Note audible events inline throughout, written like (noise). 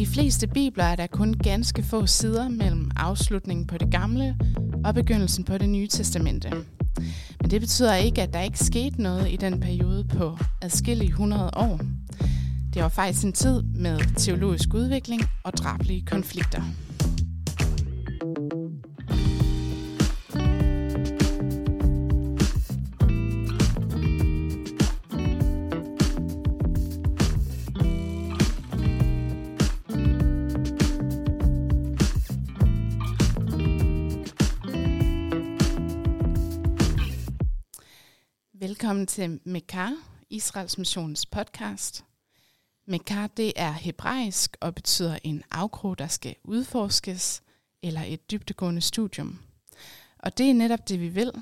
de fleste bibler er der kun ganske få sider mellem afslutningen på det gamle og begyndelsen på det nye testamente. Men det betyder ikke, at der ikke skete noget i den periode på adskillige hundrede år. Det var faktisk en tid med teologisk udvikling og drablige konflikter. Velkommen til Mekar, Israels Missions podcast. Mekar det er hebraisk og betyder en afkrog, der skal udforskes, eller et dybtegående studium. Og det er netop det, vi vil.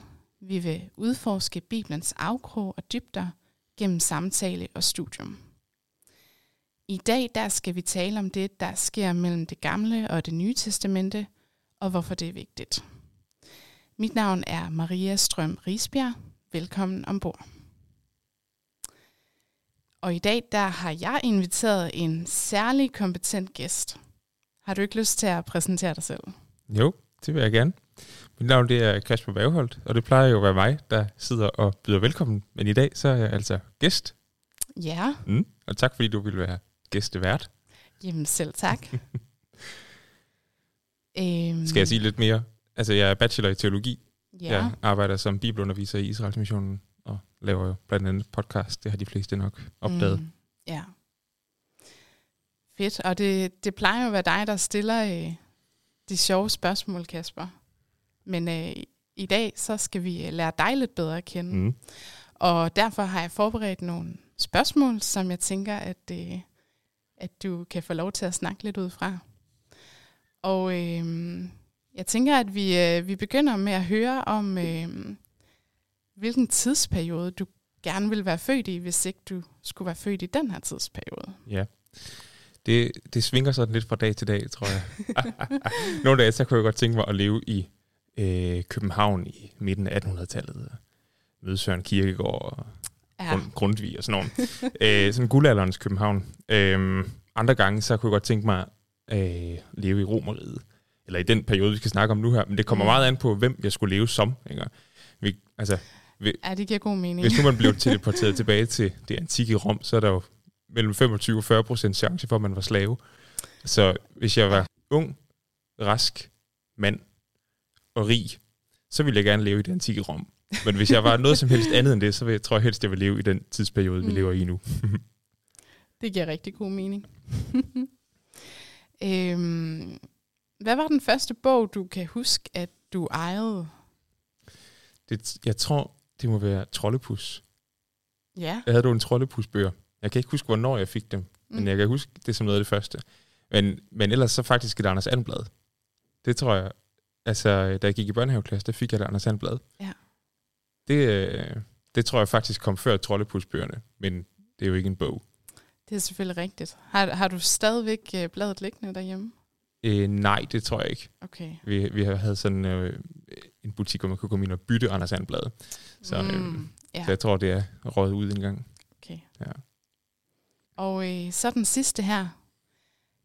Vi vil udforske Bibelens afkrog og dybder gennem samtale og studium. I dag der skal vi tale om det, der sker mellem det gamle og det nye testamente, og hvorfor det er vigtigt. Mit navn er Maria Strøm Risbjerg, velkommen ombord. Og i dag der har jeg inviteret en særlig kompetent gæst. Har du ikke lyst til at præsentere dig selv? Jo, det vil jeg gerne. Mit navn det er Kasper Bagholdt, og det plejer jo at være mig, der sidder og byder velkommen. Men i dag så er jeg altså gæst. Ja. Mm, og tak fordi du ville være gæstevært. Jamen selv tak. (laughs) øhm. Skal jeg sige lidt mere? Altså jeg er bachelor i teologi, Ja. Jeg arbejder som bibelunderviser i Israels Missionen og laver jo blandt andet podcast. Det har de fleste nok opdaget. Mm, ja. Fedt. Og det, det plejer jo at være dig, der stiller øh, de sjove spørgsmål, Kasper. Men øh, i dag, så skal vi øh, lære dig lidt bedre at kende. Mm. Og derfor har jeg forberedt nogle spørgsmål, som jeg tænker, at, øh, at du kan få lov til at snakke lidt ud fra. Og øh, jeg tænker, at vi, øh, vi begynder med at høre om, øh, hvilken tidsperiode du gerne vil være født i, hvis ikke du skulle være født i den her tidsperiode. Ja, det, det svinger sådan lidt fra dag til dag, tror jeg. (laughs) Nogle dage, så kunne jeg godt tænke mig at leve i øh, København i midten af 1800-tallet. Møde Søren Kierkegaard og ja. Grund, Grundtvig og sådan noget. øh, sådan guldalderens København. Øh, andre gange, så kunne jeg godt tænke mig at øh, leve i Romeriet eller i den periode, vi skal snakke om nu her, men det kommer mm. meget an på, hvem jeg skulle leve som. Ikke? Vi, altså, vi, ja, det giver god mening. Hvis nu man blev teleporteret (laughs) tilbage til det antikke Rom, så er der jo mellem 25 og 40 procent chance for, at man var slave. Så hvis jeg var ung, rask, mand og rig, så ville jeg gerne leve i det antikke Rom. Men hvis jeg var noget som helst andet end det, så jeg, tror jeg helst, jeg vil leve i den tidsperiode, mm. vi lever i nu. det giver rigtig god mening. (laughs) øhm, hvad var den første bog, du kan huske, at du ejede? Det, jeg tror, det må være Trollepus. Ja. Jeg havde du en Trollepus-bøger. Jeg kan ikke huske, hvornår jeg fik dem, mm. men jeg kan huske det som noget af det første. Men, men ellers så faktisk et Anders Anblad. Det tror jeg, altså da jeg gik i børnehaveklasse, der fik jeg et Anders Anblad. Ja. Det, øh, det tror jeg faktisk kom før Trollepus-bøgerne, men det er jo ikke en bog. Det er selvfølgelig rigtigt. Har, har du stadigvæk øh, bladet liggende derhjemme? Øh, nej, det tror jeg ikke. Okay. Vi, vi havde sådan øh, en butik, hvor man kunne komme ind og bytte Anders Sandblad. Så, mm, øh, ja. så jeg tror, det er rådet ud en gang. Okay. Ja. Og øh, så den sidste her.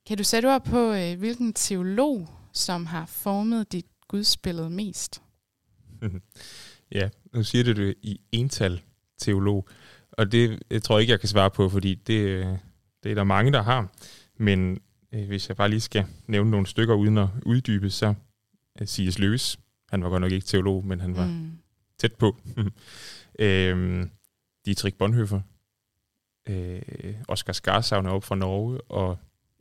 Kan du sætte ord på, øh, hvilken teolog, som har formet dit gudsbillede mest? (laughs) ja, nu siger du det i ental teolog. Og det jeg tror jeg ikke, jeg kan svare på, fordi det, øh, det er der mange, der har. Men hvis jeg bare lige skal nævne nogle stykker uden at uddybe, så uh, C.S. Lewis, han var godt nok ikke teolog, men han var mm. tæt på. (laughs) øhm, Dietrich Bonhoeffer, øh, Oscar Skarsavn er op fra Norge, og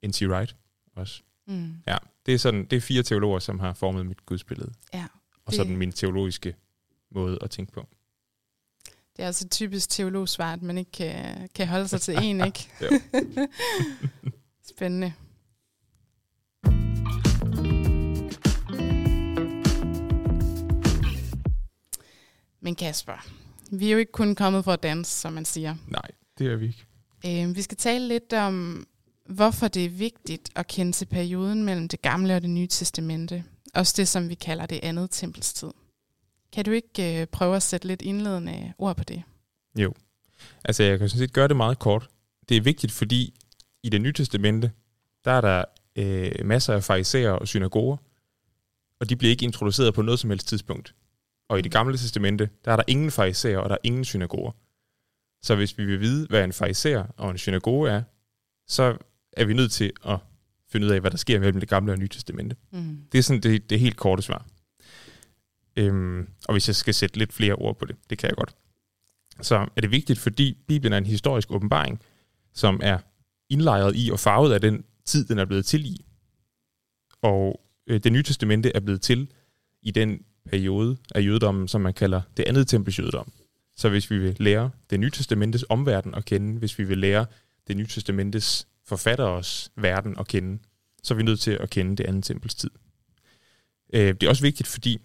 N.T. Wright også. Mm. Ja, det er, sådan, det er fire teologer, som har formet mit gudsbillede. Ja, og sådan min teologiske måde at tænke på. Det er altså typisk teologsvar, at man ikke kan, kan holde sig til en, ikke? (laughs) (laughs) Spændende. Men Kasper, vi er jo ikke kun kommet for at danse, som man siger. Nej, det er vi ikke. Øh, vi skal tale lidt om, hvorfor det er vigtigt at kende til perioden mellem det gamle og det nye testamente. Også det, som vi kalder det andet tempelstid. Kan du ikke øh, prøve at sætte lidt indledende ord på det? Jo. Altså, jeg kan sådan set gøre det meget kort. Det er vigtigt, fordi i det nye testamente, der er der øh, masser af fariserer og synagoger, og de bliver ikke introduceret på noget som helst tidspunkt. Og i det gamle testamente, der er der ingen fariserer, og der er ingen synagoger. Så hvis vi vil vide, hvad en fariser og en synagoge er, så er vi nødt til at finde ud af, hvad der sker mellem det gamle og nye testamente. Mm. Det er sådan det, det helt korte svar. Øhm, og hvis jeg skal sætte lidt flere ord på det, det kan jeg godt. Så er det vigtigt, fordi Bibelen er en historisk åbenbaring, som er indlejret i og farvet af den tid, den er blevet til i. Og øh, det nye testamente er blevet til i den periode af jødedommen, som man kalder det andet tempels jødedom. Så hvis vi vil lære det nye testamentes omverden at kende, hvis vi vil lære det nye testamentes forfatteres verden at kende, så er vi nødt til at kende det andet tempels tid. Øh, det er også vigtigt, fordi,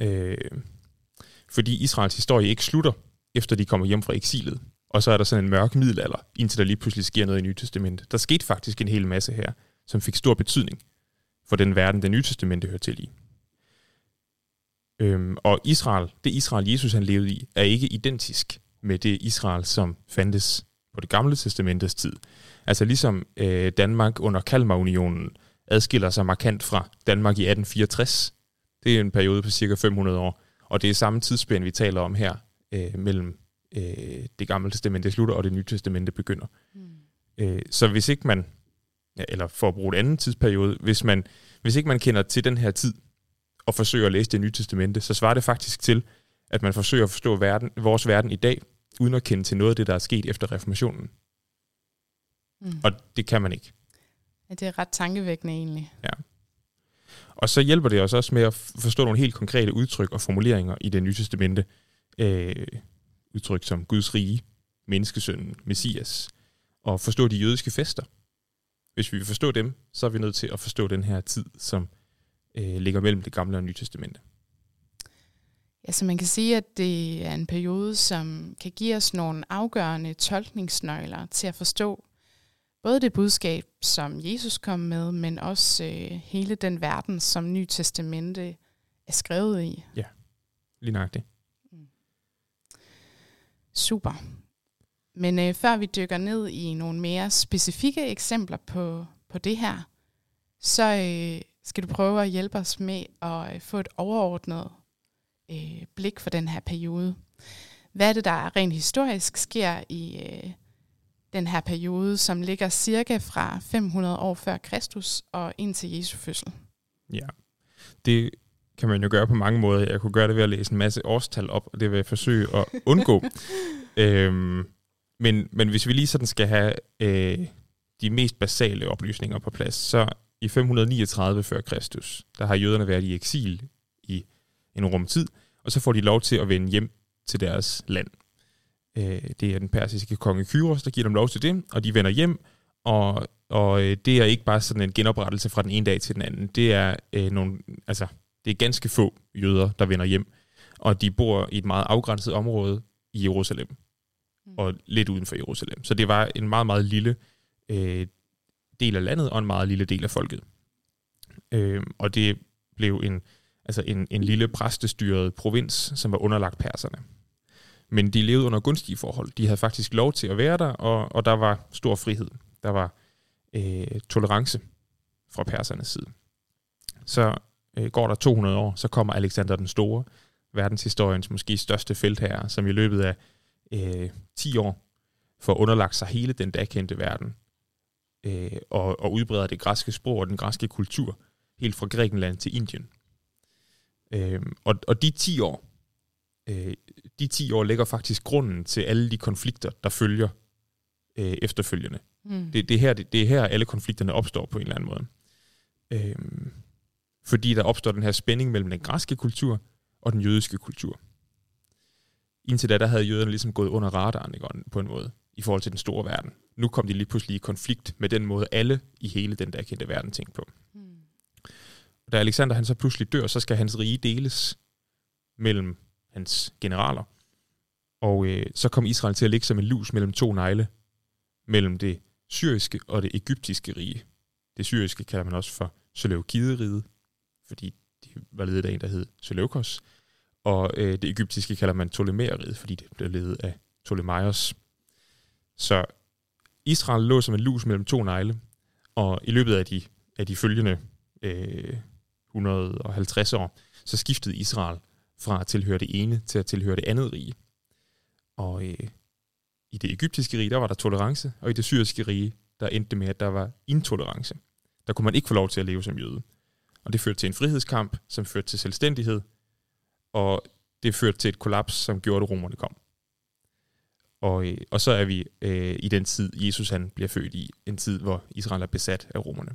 øh, fordi Israels historie ikke slutter, efter de kommer hjem fra eksilet. Og så er der sådan en mørk middelalder, indtil der lige pludselig sker noget i Nye Testamente. Der skete faktisk en hel masse her, som fik stor betydning for den verden, det Nye Testamente hører til i. Øhm, og Israel, det Israel, Jesus han levede i, er ikke identisk med det Israel, som fandtes på det gamle testamentets tid. Altså ligesom øh, Danmark under Kalmarunionen adskiller sig markant fra Danmark i 1864. Det er en periode på cirka 500 år, og det er samme tidsspænd, vi taler om her, øh, mellem øh, det gamle testamente slutter og det nye testamente begynder. Mm. Øh, så hvis ikke man, ja, eller for at bruge et andet tidsperiode, hvis, man, hvis ikke man kender til den her tid, og forsøger at læse det nye testamente, så svarer det faktisk til, at man forsøger at forstå verden, vores verden i dag, uden at kende til noget af det, der er sket efter reformationen. Mm. Og det kan man ikke. Ja, det er ret tankevækkende egentlig. Ja. Og så hjælper det os også med at forstå nogle helt konkrete udtryk og formuleringer i det nye testamente. Øh, udtryk som Guds rige, menneskesønnen, Messias, og forstå de jødiske fester. Hvis vi vil forstå dem, så er vi nødt til at forstå den her tid, som øh, ligger mellem det gamle og nye testamente. Ja, så man kan sige, at det er en periode, som kan give os nogle afgørende tolkningsnøgler til at forstå både det budskab, som Jesus kom med, men også øh, hele den verden, som Ny Testamente er skrevet i. Ja, lige nøjagtigt. Mm. Super. Men øh, før vi dykker ned i nogle mere specifikke eksempler på, på det her, så øh, skal du prøve at hjælpe os med at øh, få et overordnet øh, blik for den her periode. Hvad er det, der rent historisk sker i øh, den her periode, som ligger cirka fra 500 år før Kristus og ind til Jesu fødsel? Ja, det kan man jo gøre på mange måder. Jeg kunne gøre det ved at læse en masse årstal op, og det vil jeg forsøge at (laughs) undgå. øhm, men, men hvis vi lige sådan skal have øh, de mest basale oplysninger på plads, så i 539 før Kristus, der har jøderne været i eksil i en rum tid, og så får de lov til at vende hjem til deres land. Øh, det er den persiske konge Kyros, der giver dem lov til det, og de vender hjem, og, og øh, det er ikke bare sådan en genoprettelse fra den ene dag til den anden. Det er øh, nogle, altså, det er ganske få jøder, der vender hjem, og de bor i et meget afgrænset område i Jerusalem, mm. og lidt uden for Jerusalem. Så det var en meget, meget lille øh, del af landet og en meget lille del af folket. Øh, og det blev en, altså en, en lille præstestyret provins, som var underlagt perserne. Men de levede under gunstige forhold. De havde faktisk lov til at være der, og, og der var stor frihed. Der var øh, tolerance fra persernes side. Så øh, går der 200 år, så kommer Alexander den Store, verdenshistoriens måske største feltherre, som i løbet af øh, 10 år får underlagt sig hele den dagkendte verden, øh, og, og udbreder det græske sprog og den græske kultur, helt fra Grækenland til Indien. Øh, og, og de 10 år, øh, de 10 år lægger faktisk grunden til alle de konflikter, der følger øh, efterfølgende. Mm. Det, det, er her, det, det er her, alle konflikterne opstår på en eller anden måde. Øh, fordi der opstår den her spænding mellem den græske kultur og den jødiske kultur. Indtil da, der havde jøderne ligesom gået under radaren ikke, på en måde, i forhold til den store verden. Nu kom de lige pludselig i konflikt med den måde, alle i hele den der kendte verden tænkte på. Mm. Da Alexander han så pludselig dør, så skal hans rige deles mellem hans generaler. Og øh, så kom Israel til at ligge som en lus mellem to negle, mellem det syriske og det egyptiske rige. Det syriske kalder man også for Seleukideriget, fordi de var ledet af en, der hed Seleukos. Og øh, det egyptiske kalder man Ptolemæeriget, fordi det blev ledet af Ptolemaios. Så Israel lå som en lus mellem to negle, Og i løbet af de, af de følgende øh, 150 år, så skiftede Israel fra at tilhøre det ene til at tilhøre det andet rige. Og øh, i det egyptiske rige, der var der tolerance, og i det syriske rige, der endte det med, at der var intolerance. Der kunne man ikke få lov til at leve som jøde. Og det førte til en frihedskamp, som førte til selvstændighed, og det førte til et kollaps, som gjorde, at romerne kom. Og, øh, og så er vi øh, i den tid, Jesus han bliver født i, en tid, hvor Israel er besat af romerne.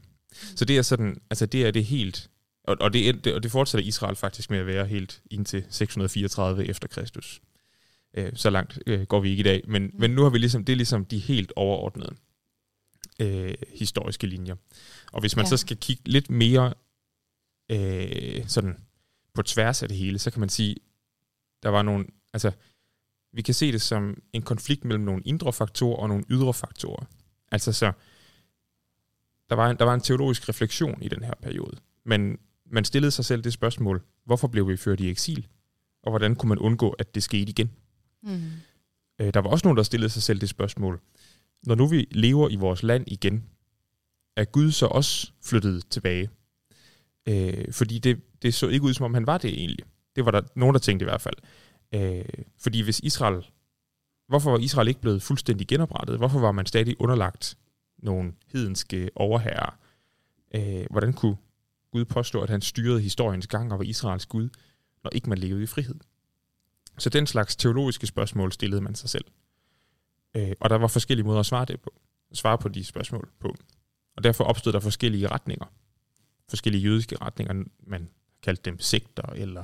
Så det er sådan, altså det er det helt, og, og, det, og det fortsætter Israel faktisk med at være helt indtil 634 efter Kristus. Øh, så langt øh, går vi ikke i dag, men, men nu har vi ligesom, det er ligesom de helt overordnede øh, historiske linjer. Og hvis man ja. så skal kigge lidt mere øh, sådan på tværs af det hele, så kan man sige, der var nogle, altså vi kan se det som en konflikt mellem nogle indre faktorer og nogle ydre faktorer. Altså så, der var, en, der var en teologisk refleksion i den her periode, men man stillede sig selv det spørgsmål, hvorfor blev vi ført i eksil, og hvordan kunne man undgå, at det skete igen? Mm. Øh, der var også nogen, der stillede sig selv det spørgsmål, når nu vi lever i vores land igen, er Gud så også flyttet tilbage? Øh, fordi det, det så ikke ud, som om han var det egentlig. Det var der nogen, der tænkte i hvert fald. Øh, fordi hvis Israel... Hvorfor var Israel ikke blevet fuldstændig genoprettet? Hvorfor var man stadig underlagt nogle hedenske overherrer? Øh, hvordan kunne Gud påstå, at han styrede historiens gang og var Israels Gud, når ikke man levede i frihed? Så den slags teologiske spørgsmål stillede man sig selv. Øh, og der var forskellige måder at svare, det på, svare på de spørgsmål på. Og derfor opstod der forskellige retninger. Forskellige jødiske retninger. Man kaldte dem sekter eller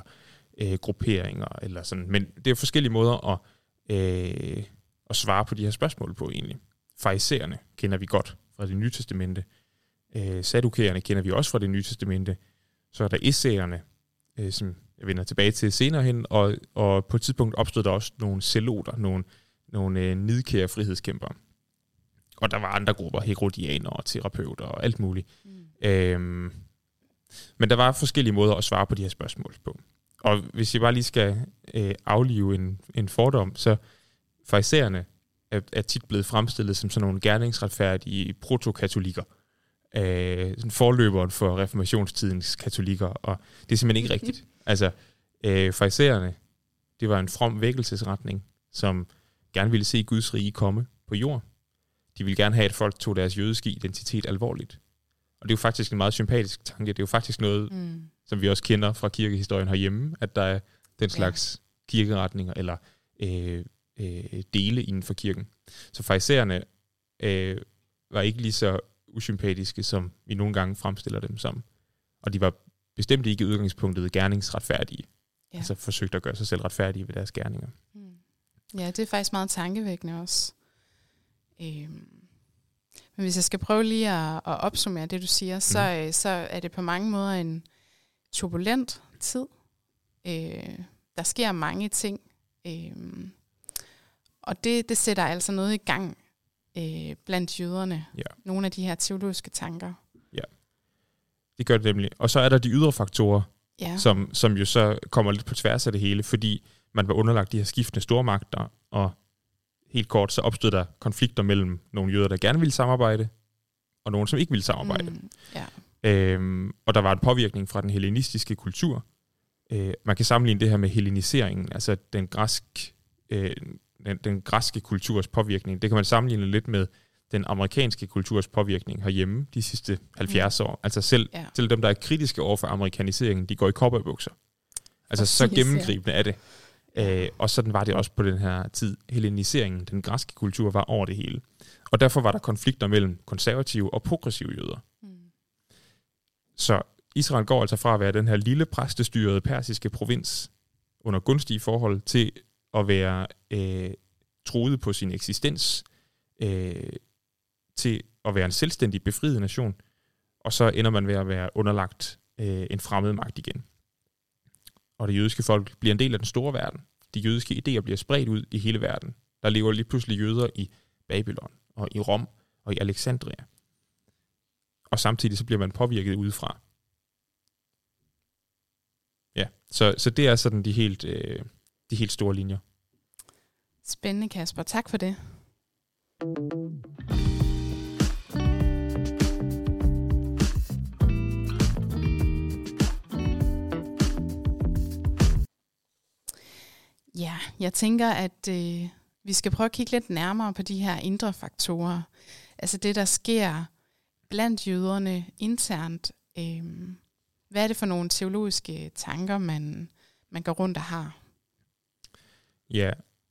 øh, grupperinger. Eller sådan. Men det er forskellige måder at, øh, at svare på de her spørgsmål på egentlig. Farisererne kender vi godt fra det nye testamente. Øh, Sadukæerne kender vi også fra det nye testamente. Så er der essayerne, øh, som jeg vender tilbage til senere hen, og, og på et tidspunkt opstod der også nogle celoter, nogle, nogle øh, nidkære frihedskæmpere. Og der var andre grupper, herodianer og terapeuter og alt muligt. Mm. Øhm, men der var forskellige måder at svare på de her spørgsmål på. Og hvis jeg bare lige skal øh, aflive en, en fordom, så farisæerne er, er tit blevet fremstillet som sådan nogle gerningsretfærdige protokatolikker. Øh, sådan forløberen for reformationstidens katolikker, og det er simpelthen ikke rigtigt. (laughs) Altså, øh, farisæerne, det var en from vækkelsesretning, som gerne ville se Guds rige komme på jord. De ville gerne have, at folk tog deres jødiske identitet alvorligt. Og det er jo faktisk en meget sympatisk tanke. Det er jo faktisk noget, mm. Som vi også kender fra kirkehistorien herhjemme, at der er den slags ja. kirkeretninger eller øh, øh, dele inden for kirken. Så farisæerne øh, var ikke lige så usympatiske, som vi nogle gange fremstiller dem som. Og de var bestemt ikke i udgangspunktet gerningsretfærdige. Ja. Altså forsøgte at gøre sig selv retfærdige ved deres gerninger. Mm. Ja, det er faktisk meget tankevækkende også. Øhm. Men hvis jeg skal prøve lige at, at opsummere det, du siger, så, mm. så er det på mange måder en turbulent tid. Øh, der sker mange ting. Øh, og det, det sætter altså noget i gang øh, blandt jøderne. Ja. Nogle af de her teologiske tanker. Ja, det gør det nemlig. Og så er der de ydre faktorer, ja. som, som jo så kommer lidt på tværs af det hele, fordi man var underlagt de her skiftende stormagter, og helt kort så opstod der konflikter mellem nogle jøder, der gerne ville samarbejde, og nogle, som ikke ville samarbejde. Mm, ja. Øhm, og der var en påvirkning fra den hellenistiske kultur. Øh, man kan sammenligne det her med helleniseringen, altså den græsk, øh, den, den græske kulturs påvirkning. Det kan man sammenligne lidt med den amerikanske kulturs påvirkning herhjemme de sidste 70 mm. år. Altså selv, ja. selv dem, der er kritiske over for amerikaniseringen, de går i cowboybukser. Altså så gennemgribende er det. Øh, og sådan var det også på den her tid. Helleniseringen, den græske kultur, var over det hele. Og derfor var der konflikter mellem konservative og progressive jøder. Så Israel går altså fra at være den her lille præstestyrede persiske provins under gunstige forhold til at være øh, troet på sin eksistens, øh, til at være en selvstændig befriet nation, og så ender man ved at være underlagt øh, en fremmed magt igen. Og det jødiske folk bliver en del af den store verden. De jødiske idéer bliver spredt ud i hele verden. Der lever lige pludselig jøder i Babylon, og i Rom, og i Alexandria og samtidig så bliver man påvirket udefra. Ja, så, så det er sådan de helt, øh, de helt store linjer. Spændende, Kasper. Tak for det. Ja, jeg tænker, at øh, vi skal prøve at kigge lidt nærmere på de her indre faktorer. Altså det, der sker blandt jøderne internt. Øh, hvad er det for nogle teologiske tanker, man, man går rundt og har? Ja,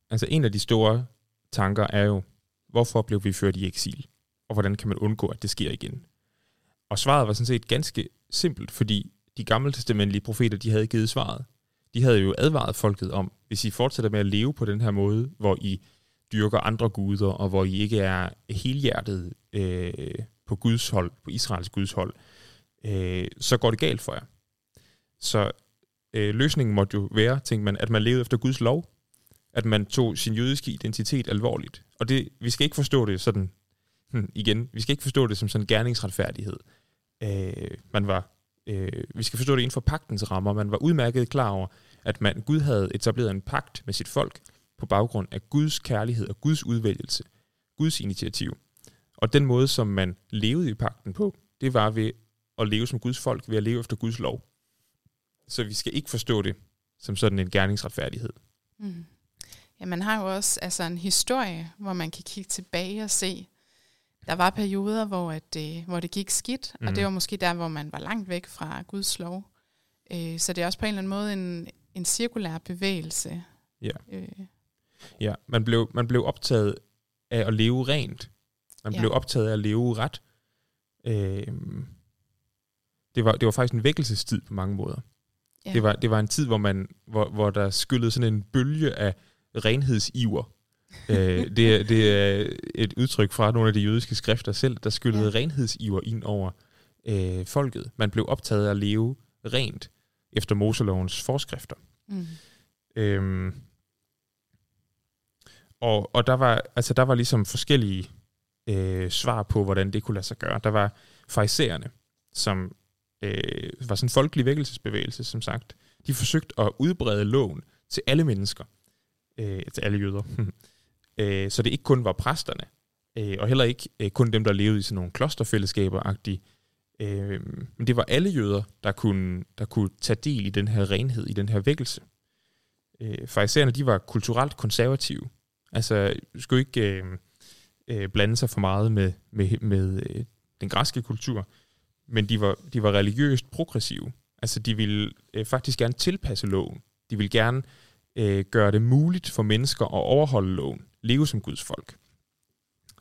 altså en af de store tanker er jo, hvorfor blev vi ført i eksil? Og hvordan kan man undgå, at det sker igen? Og svaret var sådan set ganske simpelt, fordi de gamle testamentlige profeter, de havde givet svaret. De havde jo advaret folket om, hvis I fortsætter med at leve på den her måde, hvor I dyrker andre guder, og hvor I ikke er helhjertet øh, på Guds hold, på Israels Guds hold, øh, så går det galt for jer. Så øh, løsningen måtte jo være, tænkte man, at man levede efter Guds lov, at man tog sin jødiske identitet alvorligt. Og det, vi skal ikke forstå det sådan, hmm, igen, vi skal ikke forstå det som sådan gerningsretfærdighed. Øh, man var, øh, vi skal forstå det inden for pagtens rammer. Man var udmærket klar over, at man, Gud havde etableret en pagt med sit folk på baggrund af Guds kærlighed og Guds udvælgelse, Guds initiativ. Og den måde, som man levede i pagten på, det var ved at leve som Guds folk, ved at leve efter Guds lov. Så vi skal ikke forstå det som sådan en gerningsretfærdighed. Mm. Ja, man har jo også altså en historie, hvor man kan kigge tilbage og se, der var perioder, hvor, at, øh, hvor det gik skidt, mm. og det mhm. var måske der, hvor man var langt væk fra Guds lov. Øh, så det er også på en eller anden måde en, en cirkulær bevægelse. Ja. Øh. Ja, man blev, man blev optaget af at leve rent. Man ja. blev optaget af at leve ret. Øh, det, var, det var faktisk en vækkelsestid på mange måder. Ja. Det, var, det var en tid, hvor, man, hvor, hvor der skyllede sådan en bølge af renhedsiver. (laughs) øh, det, det er et udtryk fra nogle af de jødiske skrifter selv, der skyllede ja. renhedsiver ind over øh, folket. Man blev optaget af at leve rent efter Moselovens forskrifter. Mm. Øhm, og, og der var altså der var ligesom forskellige øh, svar på, hvordan det kunne lade sig gøre. Der var farisæerne, som øh, var sådan en folkelig vækkelsesbevægelse, som sagt. De forsøgte at udbrede loven til alle mennesker, øh, til alle jøder. (laughs) øh, så det ikke kun var præsterne, øh, og heller ikke øh, kun dem, der levede i sådan nogle klosterfællesskaber-agtige, øh, men det var alle jøder, der kunne, der kunne tage del i den her renhed, i den her vækkelse. Øh, Farisæerne, de var kulturelt konservative. Altså, skulle ikke øh, øh, blande sig for meget med, med, med øh, den græske kultur, men de var, de var religiøst progressive. Altså, de ville øh, faktisk gerne tilpasse loven. De ville gerne øh, gøre det muligt for mennesker at overholde loven, leve som Guds folk.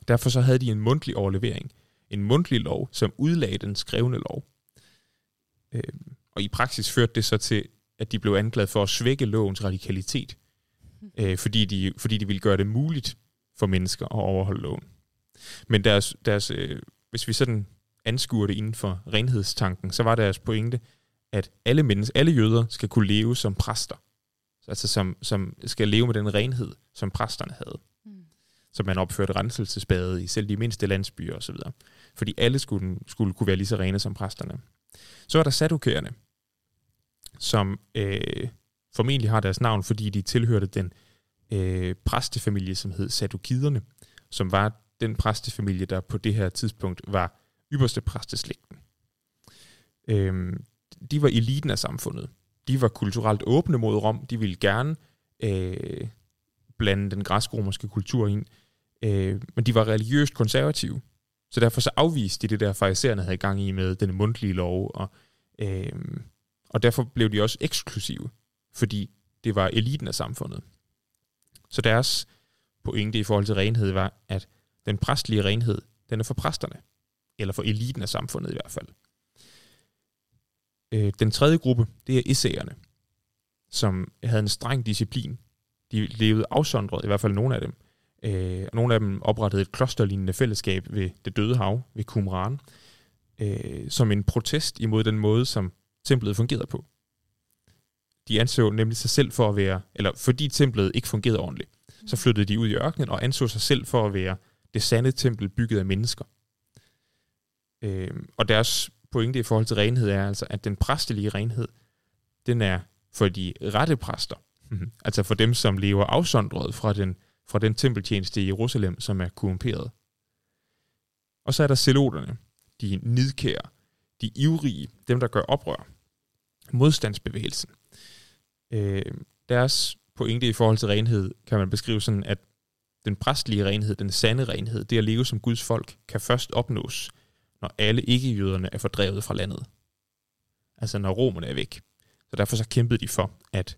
Derfor så havde de en mundtlig overlevering, en mundtlig lov, som udlagde den skrevne lov. Øh, og i praksis førte det så til, at de blev anklaget for at svække lovens radikalitet, øh, fordi, de, fordi de ville gøre det muligt for mennesker at overholde loven. Men deres, deres, øh, hvis vi sådan anskuer det inden for renhedstanken, så var deres pointe, at alle mennesker, alle jøder skal kunne leve som præster altså som, som skal leve med den renhed, som præsterne havde. Mm. Så man opførte renselsesbade i selv de mindste landsbyer osv. Fordi alle skulle, skulle kunne være lige så rene som præsterne. Så er der sadukærerne, som øh, formentlig har deres navn, fordi de tilhørte den øh, præstefamilie, som hed Sadukiderne, som var den præstefamilie, der på det her tidspunkt var ypperste præsteslægten. Øh, de var eliten af samfundet de var kulturelt åbne mod Rom. De ville gerne øh, blande den græsk-romerske kultur ind. Øh, men de var religiøst konservative. Så derfor så afviste de det der farisæerne havde gang i med den mundtlige lov. Og, øh, og derfor blev de også eksklusive, fordi det var eliten af samfundet. Så deres pointe i forhold til renhed var, at den præstlige renhed, den er for præsterne. Eller for eliten af samfundet i hvert fald. Øh, den tredje gruppe, det er essayerne, som havde en streng disciplin. De levede afsondret, i hvert fald nogle af dem. Øh, nogle af dem oprettede et klosterlignende fællesskab ved det døde hav, ved Qumran, øh, som en protest imod den måde, som templet fungerede på. De anså nemlig sig selv for at være, eller fordi templet ikke fungerede ordentligt, så flyttede de ud i ørkenen og anså sig selv for at være det sande tempel bygget af mennesker. Øh, og deres pointe i forhold til renhed er altså, at den præstelige renhed, den er for de rette præster. Mhm. (laughs) altså for dem, som lever afsondret fra den, fra den tempeltjeneste i Jerusalem, som er korrumperet. Og så er der zeloterne, de nidkære, de ivrige, dem der gør oprør, modstandsbevægelsen. Øh, deres pointe i forhold til renhed, kan man beskrive sådan, at den præstlige renhed, den sande renhed, det at leve som Guds folk, kan først opnås, når alle ikke-jøderne er fordrevet fra landet. Altså når romerne er væk. Så derfor så kæmpede de for, at,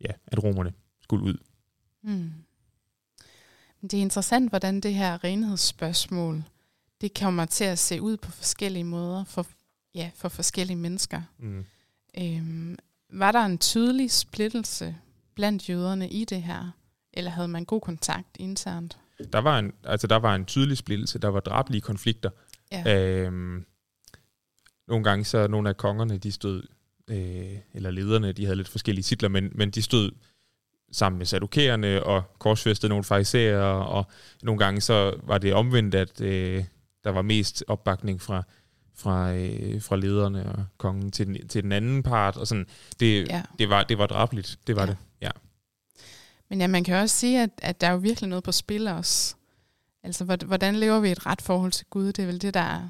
ja, at romerne skulle ud. Mm. Det er interessant, hvordan det her renhedsspørgsmål, det kommer til at se ud på forskellige måder for, ja, for forskellige mennesker. Mm. Øhm, var der en tydelig splittelse blandt jøderne i det her, eller havde man god kontakt internt? Der var en, altså der var en tydelig splittelse, der var drablige konflikter. Ja. Øhm, nogle gange så nogle af kongerne, de stod, øh, eller lederne, de havde lidt forskellige titler, men, men de stod sammen med sadukærerne og korsfæstede nogle farisæer, og nogle gange så var det omvendt, at øh, der var mest opbakning fra fra, øh, fra lederne og kongen til den, til den anden part, og sådan, det, ja. det, var, det var drabligt, det var ja. det, ja. Men ja, man kan også sige, at, at der er jo virkelig noget på spil også. Altså, hvordan lever vi et ret forhold til Gud? Det er vel det, der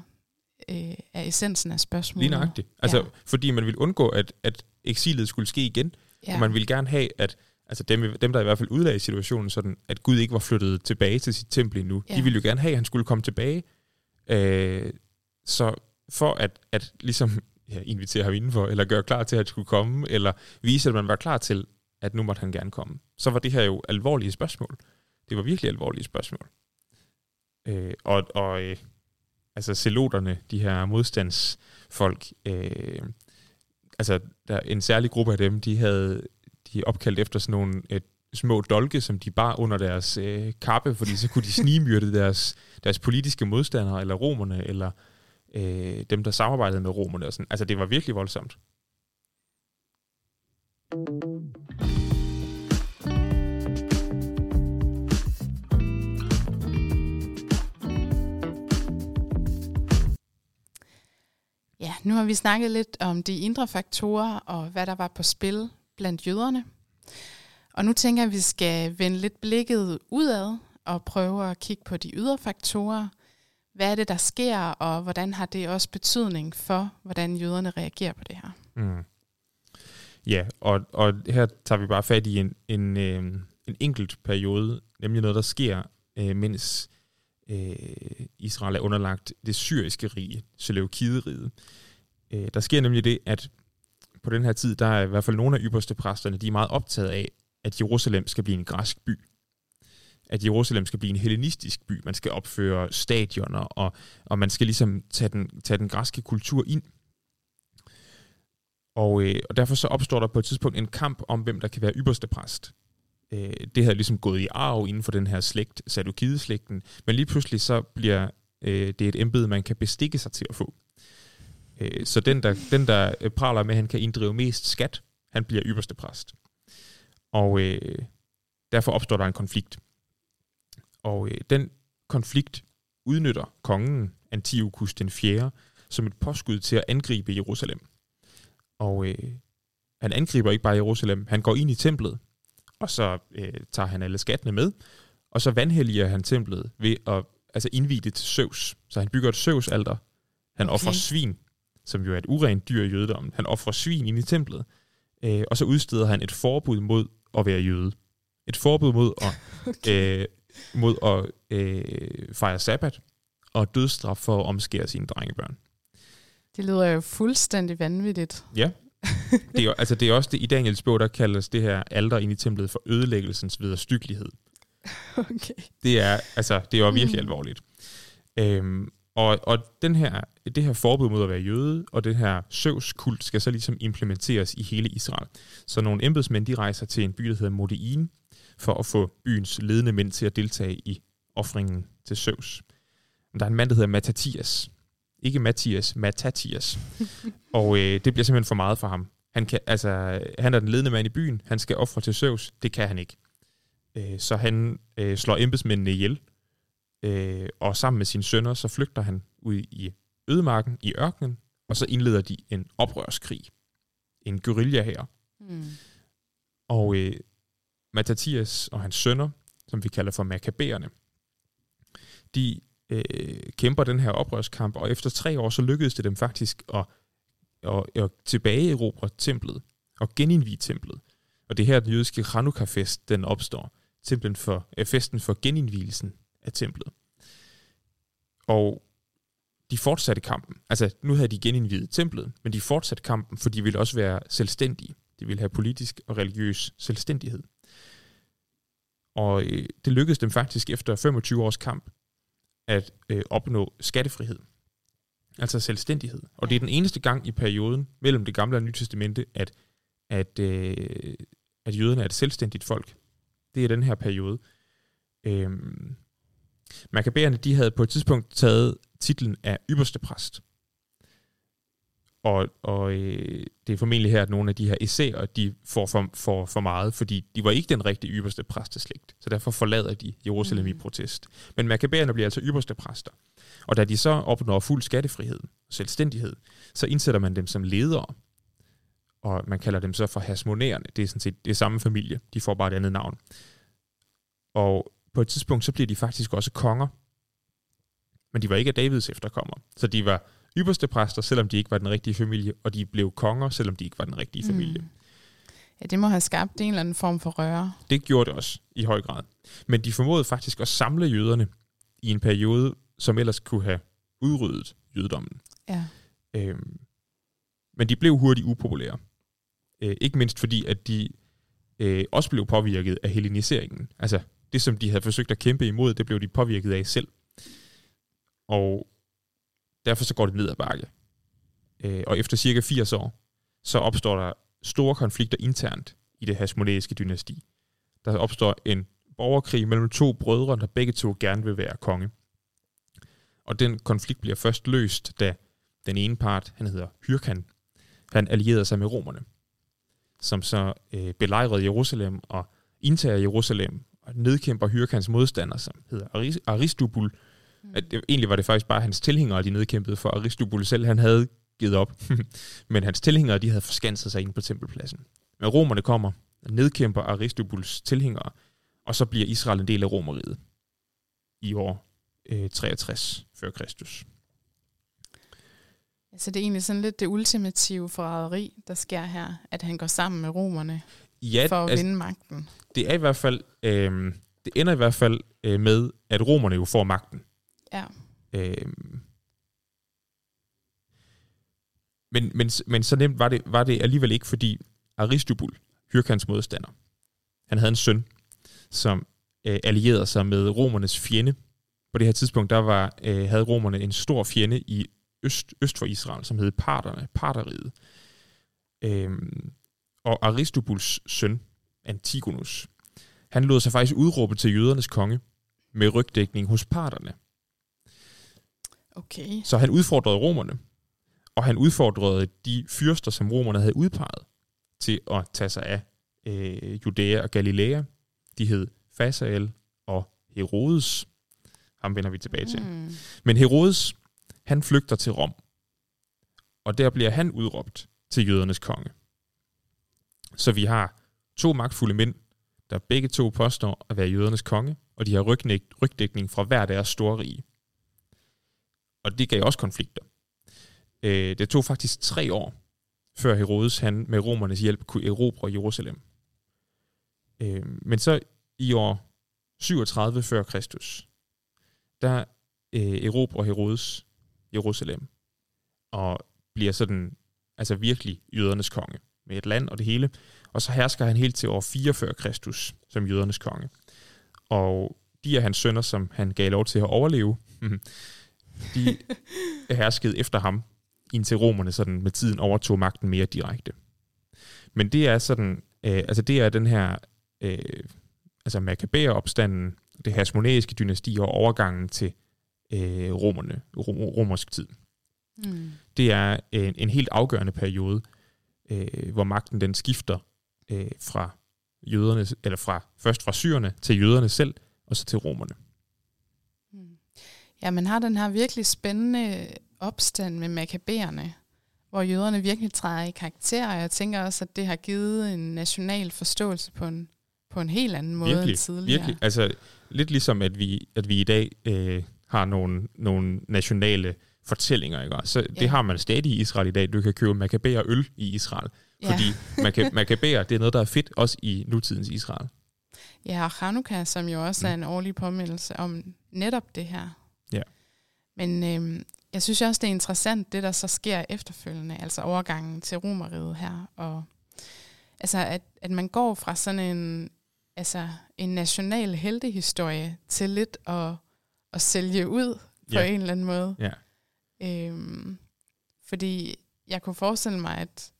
øh, er essensen af spørgsmålet. Lige nøjagtigt. Altså, ja. fordi man vil undgå, at, at eksilet skulle ske igen, ja. og man ville gerne have, at altså dem, dem, der i hvert fald udlagde situationen sådan, at Gud ikke var flyttet tilbage til sit tempel endnu, ja. de ville jo gerne have, at han skulle komme tilbage. Øh, så for at, at ligesom ja, invitere ham indenfor, eller gøre klar til, at han skulle komme, eller vise, at man var klar til, at nu måtte han gerne komme. Så var det her jo alvorlige spørgsmål. Det var virkelig alvorlige spørgsmål. Øh, og og øh, altså celoterne, de her modstandsfolk, øh, altså der, en særlig gruppe af dem, de havde de opkaldt efter sådan nogle et, små dolke, som de bar under deres øh, kappe, fordi så kunne de snigmyrde deres, deres politiske modstandere, eller romerne, eller øh, dem, der samarbejdede med romerne. Og sådan. Altså, det var virkelig voldsomt. Ja, nu har vi snakket lidt om de indre faktorer og hvad der var på spil blandt jøderne. Og nu tænker jeg, at vi skal vende lidt blikket udad og prøve at kigge på de ydre faktorer – hvad er det, der sker, og hvordan har det også betydning for, hvordan jøderne reagerer på det her? Mm. Ja, og, og her tager vi bare fat i en, en, øh, en enkelt periode, nemlig noget, der sker, øh, mens øh, Israel er underlagt det syriske rige, Seleukideriget. Øh, der sker nemlig det, at på den her tid, der er i hvert fald nogle af ypperste præsterne, de er meget optaget af, at Jerusalem skal blive en græsk by at Jerusalem skal blive en hellenistisk by. Man skal opføre stadioner, og, og man skal ligesom tage den, tage den græske kultur ind. Og, øh, og derfor så opstår der på et tidspunkt en kamp om, hvem der kan være ypperste præst. Øh, det havde ligesom gået i arv inden for den her slægt, Sadukide-slægten, men lige pludselig så bliver øh, det et embede, man kan bestikke sig til at få. Øh, så den der, den, der øh, praler med, at han kan inddrive mest skat, han bliver ypperste præst. Og øh, derfor opstår der en konflikt. Og øh, den konflikt udnytter kongen Antiochus den 4. som et påskud til at angribe Jerusalem. Og øh, han angriber ikke bare Jerusalem, han går ind i templet, og så øh, tager han alle skattene med, og så vandhelliger han templet ved at altså indvide det til Zeus. Så han bygger et Zeus-alter. Han okay. offrer svin, som jo er et urent dyr i jødedommen. Han offrer svin ind i templet, øh, og så udsteder han et forbud mod at være jøde. Et forbud mod at (laughs) okay. øh, mod at øh, fejre sabbat og dødsstraf for at omskære sine drengebørn. Det lyder jo fuldstændig vanvittigt. Ja. Det er, altså det er også det, i Daniels bog, der kaldes det her alter ind i templet for ødelæggelsens vederstyggelighed. (laughs) Okay. Det er, altså, det er virkelig mm. alvorligt. Øhm, og, og den her, det her forbud mod at være jøde, og den her søvskult skal så ligesom implementeres i hele Israel. Så nogle embedsmænd, de rejser til en by, der hedder Modiin, for at få byens ledende mænd til at deltage i offringen til Zeus. Men der er en mand, der hedder Matatias. Ikke Mathias, Matatias. (laughs) og øh, det bliver simpelthen for meget for ham. Han, kan, altså, han er den ledende mand i byen. Han skal ofre til Zeus. Det kan han ikke. Øh, så han øh, slår embedsmændene ihjel. Øh, og sammen med sine sønner, så flygter han ud i ødemarken, i ørkenen, og så indleder de en oprørskrig. En guerilla her. Mm. Og øh, Mattathias og hans sønner, som vi kalder for makabæerne, de øh, kæmper den her oprørskamp, og efter tre år, så lykkedes det dem faktisk at, at, at tilbage erobre templet og genindvige templet. Og det er her, den jødiske Hanukkah-fest, den opstår. Simpelthen for, øh, festen for genindvielsen af templet. Og de fortsatte kampen. Altså, nu havde de genindviet templet, men de fortsatte kampen, for de ville også være selvstændige. De ville have politisk og religiøs selvstændighed. Og øh, det lykkedes dem faktisk efter 25 års kamp at øh, opnå skattefrihed. Altså selvstændighed. Og det er den eneste gang i perioden mellem det gamle og nye testamente, at, at, øh, at jøderne er et selvstændigt folk. Det er den her periode. Øh, Makabæerne, de havde på et tidspunkt taget titlen af ypperste præst. Og, og øh, det er formentlig her, at nogle af de her essayer, de får for, for, for meget, fordi de var ikke den rigtige ypperste præsteslægt. Så derfor forlader de Jerusalem mm. i protest. Men makabæerne bliver altså ypperste præster. Og da de så opnår fuld skattefrihed og selvstændighed, så indsætter man dem som ledere. Og man kalder dem så for hasmonerende. Det er sådan set det er samme familie. De får bare et andet navn. Og på et tidspunkt, så bliver de faktisk også konger. Men de var ikke af Davids efterkommer. Så de var ypperste præster, selvom de ikke var den rigtige familie, og de blev konger, selvom de ikke var den rigtige familie. Mm. Ja, det må have skabt en eller anden form for røre. Det gjorde det også i høj grad. Men de formåede faktisk at samle jøderne i en periode, som ellers kunne have udryddet jødedommen. Ja. Øhm, men de blev hurtigt upopulære. Øh, ikke mindst fordi, at de øh, også blev påvirket af helleniseringen. Altså det, som de havde forsøgt at kæmpe imod, det blev de påvirket af selv. Og derfor så går det ned ad bakke. Øh, og efter cirka 80 år, så opstår der store konflikter internt i det hasmonæiske dynasti. Der opstår en borgerkrig mellem to brødre, der begge to gerne vil være konge. Og den konflikt bliver først løst, da den ene part, han hedder Hyrkan, han allierede sig med romerne, som så øh, belejrede Jerusalem og indtager Jerusalem og nedkæmper Hyrkans modstander, som hedder Aristobul, at det, egentlig var det faktisk bare hans tilhængere, de nedkæmpede for Aristobul selv. Han havde givet op. (laughs) Men hans tilhængere, de havde forskanset sig ind på tempelpladsen. Men romerne kommer, nedkæmper Aristobuls tilhængere, og så bliver Israel en del af romeriet i år øh, 63 før Kristus. Så det er egentlig sådan lidt det ultimative forræderi, der sker her, at han går sammen med romerne ja, for at altså, vinde magten. Det er i hvert fald, øh, det ender i hvert fald øh, med, at romerne jo får magten. Ja. Øhm, men, men, men så nemt var det, var det alligevel ikke, fordi Aristobul, Hyrkans modstander, han havde en søn, som øh, allierede sig med romernes fjende. På det her tidspunkt, der var, øh, havde romerne en stor fjende i øst, øst for Israel, som hed Parterne, Parteriet. Øhm, og Aristobuls søn, Antigonus, han lod sig faktisk udråbe til jødernes konge med rygdækning hos parterne. Okay. Så han udfordrede romerne, og han udfordrede de fyrster, som romerne havde udpeget til at tage sig af øh, Judæa og Galilea. De hed Fasael og Herodes. Ham vender vi tilbage til. Mm. Men Herodes, han flygter til Rom, og der bliver han udråbt til jødernes konge. Så vi har to magtfulde mænd, der begge to påstår at være jødernes konge, og de har rygdækning fra hver deres store rige og det gav også konflikter. Øh, det tog faktisk tre år, før Herodes han med romernes hjælp kunne erobre Jerusalem. Øh, men så i år 37 før Kristus, der øh, erobrer Herodes Jerusalem og bliver sådan altså virkelig jødernes konge med et land og det hele. Og så hersker han helt til år 44 Kristus som jødernes konge. Og de er hans sønner, som han gav lov til at overleve, mhm de herskede efter ham, indtil romerne sådan med tiden overtog magten mere direkte. Men det er sådan, øh, altså det er den her, øh, altså Maccabæer-opstanden, det hasmonæiske dynasti og overgangen til øh, romerne, rom, romersk tid. Mm. Det er en, en helt afgørende periode, øh, hvor magten den skifter øh, fra jøderne, eller fra, først fra syrerne til jøderne selv, og så til romerne. Ja, man har den her virkelig spændende opstand med makaberne, hvor jøderne virkelig træder i karakter, og jeg tænker også, at det har givet en national forståelse på en, på en helt anden måde virkelig, end tidligere. Virkelig, altså lidt ligesom at vi, at vi i dag øh, har nogle, nogle nationale fortællinger. Ikke? Så Ja. det har man stadig i Israel i dag. Du kan købe makabæer øl i Israel. Ja. Fordi maka- (laughs) makabæer, det er noget, der er fedt også i nutidens Israel. Ja, og Hanukkah, som jo også Mm. er en årlig påmindelse om netop det her. Men øhm, jeg synes også, det er interessant, det der så sker efterfølgende, altså overgangen til romeriet her. Og, altså, at, at man går fra sådan en, altså, en national heltehistorie til lidt at, at sælge ud på Ja. en eller anden måde. Ja. Øhm, fordi jeg kunne forestille mig, at,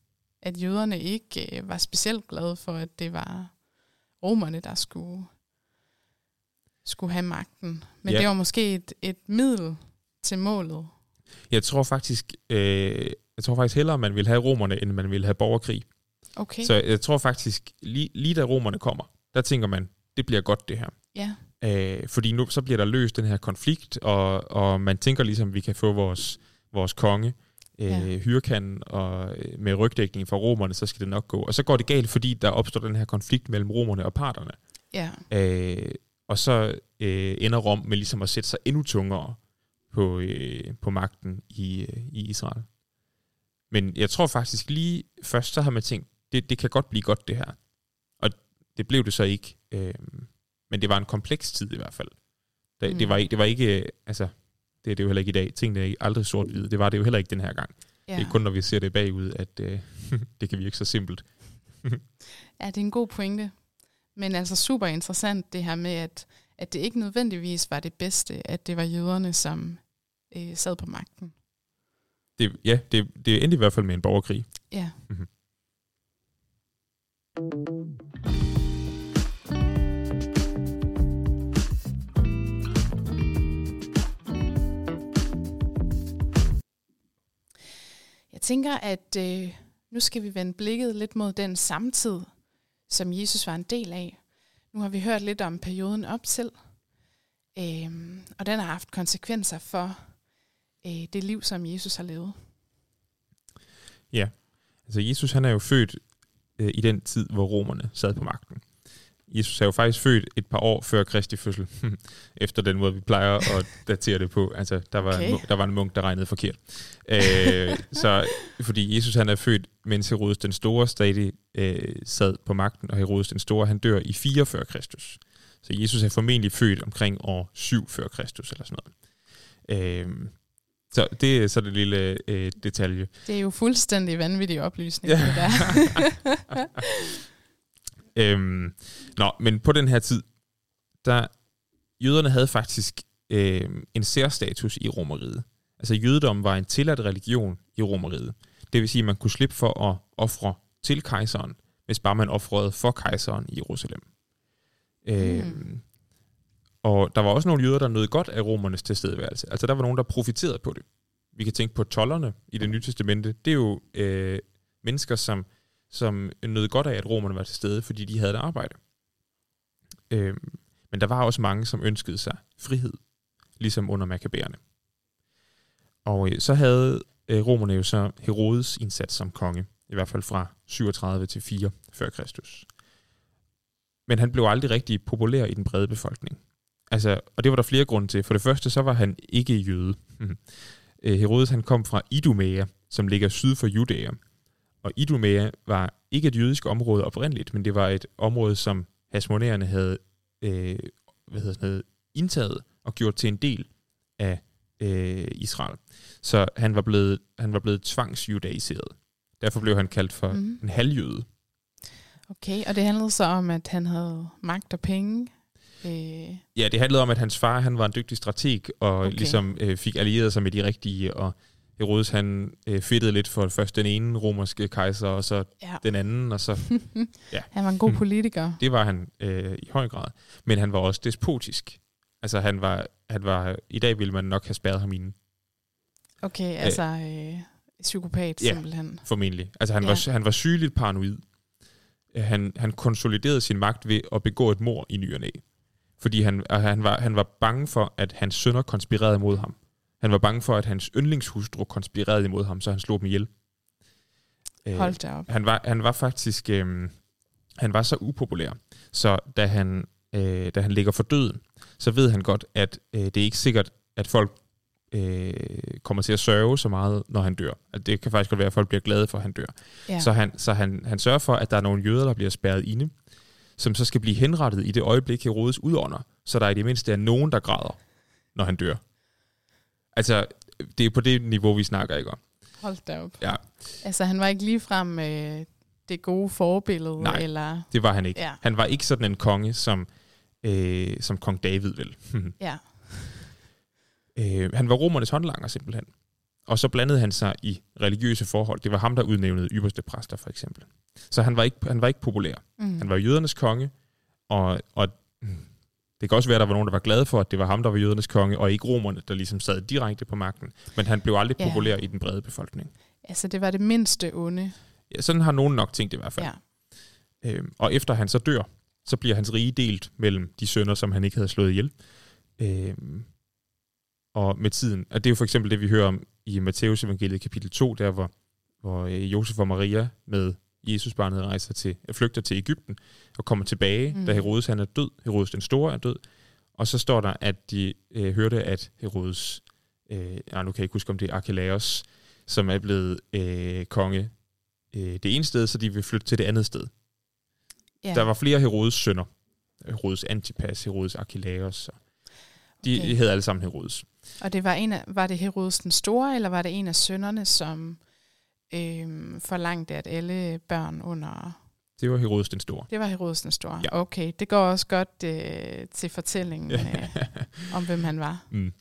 at jøderne ikke øh, var specielt glade for, at det var romerne, der skulle, skulle have magten. Men Ja. det var måske et, et middel til målet. Jeg tror faktisk, øh, jeg tror faktisk hellere, man vil have romerne, end man vil have borgerkrig. Okay. Så jeg tror faktisk, lige, lige da romerne kommer, der tænker man, det bliver godt det her. Ja, Øh, fordi nu så bliver der løst den her konflikt, og, og man tænker ligesom, vi kan få vores, vores konge, øh, Ja. hyrkanden, og øh, med rygdækning fra romerne, så skal det nok gå. Og så går det galt, fordi der opstår den her konflikt mellem romerne og parterne. ja, Øh, og så øh, ender Rom med ligesom at sætte sig endnu tungere på, øh, på magten i, øh, i Israel. Men jeg tror faktisk lige først, så har man tænkt, det, det kan godt blive godt det her. Og det blev det så ikke. Øh, men det var en kompleks tid i hvert fald. Det, Mm. det, var, ikke, det var ikke, øh, altså, det er det jo heller ikke i dag. Tingene er aldrig sort-hvide. Det var det jo heller ikke den her gang. ja. Det er kun, når vi ser det bagud, at øh, (laughs) det kan virke så simpelt. (laughs) ja, det er en god pointe. Men altså super interessant det her med, at, at det ikke nødvendigvis var det bedste, at det var jøderne, som øh, sad på magten. Det, ja, det, det endte i hvert fald med en borgerkrig. Ja. Mhm. Jeg tænker, at øh, nu skal vi vende blikket lidt mod den samtid, som Jesus var en del af. Nu har vi hørt lidt om perioden op til, øh, og den har haft konsekvenser for øh, det liv, som Jesus har levet. Ja, Altså Jesus han er jo født øh, i den tid, hvor romerne sad på magten. Jesus er jo faktisk født et par år før Kristi fødsel, (laughs) efter den måde, vi plejer at datere det på. Altså, der var, Okay. en, munk- der var en munk, der regnede forkert. Øh, så, fordi Jesus han er født, mens Herodes den Store stadig øh, sad på magten, og Herodes den Store, han dør i 4 før Kristus. Så Jesus er formentlig født omkring år 7 før Kristus, eller sådan noget. Øh, så det er så det lille øh, detalje. Det er jo fuldstændig vanvittig oplysning, Ja. det der. (laughs) (laughs) Øhm, nå, men på den her tid, der jøderne havde faktisk øhm, en særstatus i romeriet. Altså jødedommen var en tilladt religion i romeriet. Det vil sige, at man kunne slippe for at ofre til kejseren, hvis bare man offrede for kejseren i Jerusalem. Øhm, og der var også nogle jøder, der nød godt af romernes tilstedeværelse. Altså der var nogen, der profiterede på det. Vi kan tænke på tollerne i det nye testamente. Det er jo øh, mennesker, som som nød godt af, at romerne var til stede, fordi de havde et arbejde. Øhm, men der var også mange, som ønskede sig frihed, ligesom under makabæerne. Og øh, så havde øh, romerne jo så Herodes indsat som konge, i hvert fald fra 37 til 4 før Kristus. Men han blev aldrig rigtig populær i den brede befolkning. Altså, og det var der flere grunde til. For det første, så var han ikke jøde. (laughs) Øh, Herodes han kom fra Idumea, som ligger syd for Judæa. Og Idumea var ikke et jødisk område oprindeligt, men det var et område, som hasmonerende havde øh, hvad hedder sådan noget, indtaget og gjort til en del af øh, Israel. Så han var blevet, han var blevet tvangsjudaiseret. Derfor blev han kaldt for mm. en halvjøde. Okay, og det handlede så om, at han havde magt og penge. Øh, Ja, det handlede om, at hans far han var en dygtig strateg, og okay. ligesom øh, fik allieret sig med de rigtige, og Herodes han øh, fedtede lidt for først den ene romerske kejser, og så ja. den anden, og så (laughs) Ja. Han var en god politiker. Det var han øh, i høj grad. Men han var også despotisk. Altså han var, han var, i dag ville man nok have spærret ham inde, Okay, altså øh, psykopat Ja. simpelthen. formentlig. Altså han, Ja. var, han var sygeligt paranoid. Øh, Han, han konsoliderede sin magt ved at begå et mord i ny og næ. Fordi han, han, var, han var bange for, at hans sønner konspirerede mod ham. Han var bange for, at hans yndlingshustru konspirerede imod ham, så han slog dem ihjel. Øh, Hold da op. Han var, han var faktisk øh, han var så upopulær, så da han, øh, da han ligger for døden, så ved han godt, at øh, det er ikke sikkert, at folk øh, kommer til at sørge så meget, når han dør. At det kan faktisk godt være, at folk bliver glade for, at han dør. Ja. Så, han, så han, han sørger for, at der er nogle jøder, der bliver spærret inde, som så skal blive henrettet i det øjeblik, Herodes udånder, så der i det mindste er nogen, der græder, når han dør. Altså, det er på det niveau, vi snakker, ikke om? Hold da op. Ja. Altså, han var ikke ligefrem øh, det gode forbillede? Nej. Eller... Det var han ikke. Ja. Han var ikke sådan en konge, som, øh, som kong David vel. (laughs) Ja. øh, han var romernes håndlanger simpelthen. Og så blandede han sig i religiøse forhold. Det var ham, der udnævnede ypperste præster, for eksempel. Så han var ikke, han var ikke populær. Mm. Han var jødernes konge, og, og det kan også være, at der var nogen, der var glade for, at det var ham, der var jødernes konge, og ikke romerne, der ligesom sad direkte på magten. Men han blev aldrig Ja. populær i den brede befolkning. Altså, det var det mindste onde. Ja, sådan har nogen nok tænkt i hvert fald. Ja. Øhm, og efter han så dør, så bliver hans rige delt mellem de sønner, som han ikke havde slået ihjel. Øhm, og med tiden, og det er jo for eksempel det, vi hører om i Matteus evangeliet kapitel 2, der hvor, hvor øh, Josef og Maria med Jesusbarnet rejser til, flygter til Ægypten og kommer tilbage, Mm. da Herodes han er død. Herodes den store er død. Og så står der, at de øh, hørte, at Herodes, øh, nej, nu kan jeg ikke huske, om det er Archelaus, som er blevet øh, konge øh, det ene sted, så de vil flytte til det andet sted. Ja. Der var flere Herodes sønner. Herodes Antipas, Herodes Archelaus. og De Okay. okay. hed alle sammen Herodes. Og det var, en af, var det Herodes den Store, eller var det en af sønnerne, som øhm, forlangte, at alle børn under... Det var Herodes den store. Det var Herodes den Store. Ja. Okay, det går også godt øh, til fortællingen øh, om, hvem han var. mm.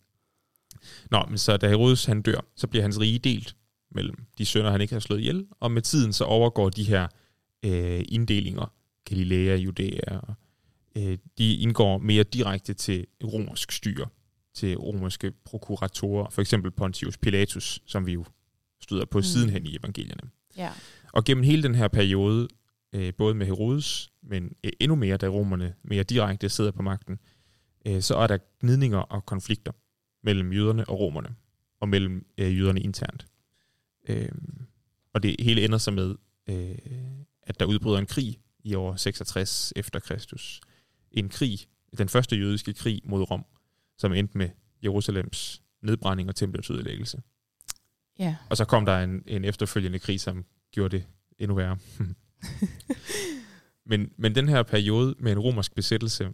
Nå, men så da Herodes han dør, så bliver hans rige delt mellem de sønner, han ikke har slået ihjel, og med tiden så overgår de her øh, inddelinger, Galilea, Judæa, og, øh, de indgår mere direkte til romersk styre, til romerske prokuratorer, for eksempel Pontius Pilatus, som vi jo støder på Mm. sidenhen i evangelierne. Ja. Og gennem hele den her periode, øh, både med Herodes, men øh, endnu mere, da romerne mere direkte sidder på magten, øh, så er der gnidninger og konflikter mellem jøderne og romerne, og mellem øh, jøderne internt. Øh, og det hele ender så med, øh, at der udbryder en krig i år 66 efter Kristus. En krig, den første jødiske krig mod Rom, som endte med Jerusalems nedbrænding og templets ødelæggelse. Ja. Og så kom der en, en efterfølgende krig, som gjorde det endnu værre. (laughs) men, men den her periode med en romersk besættelse,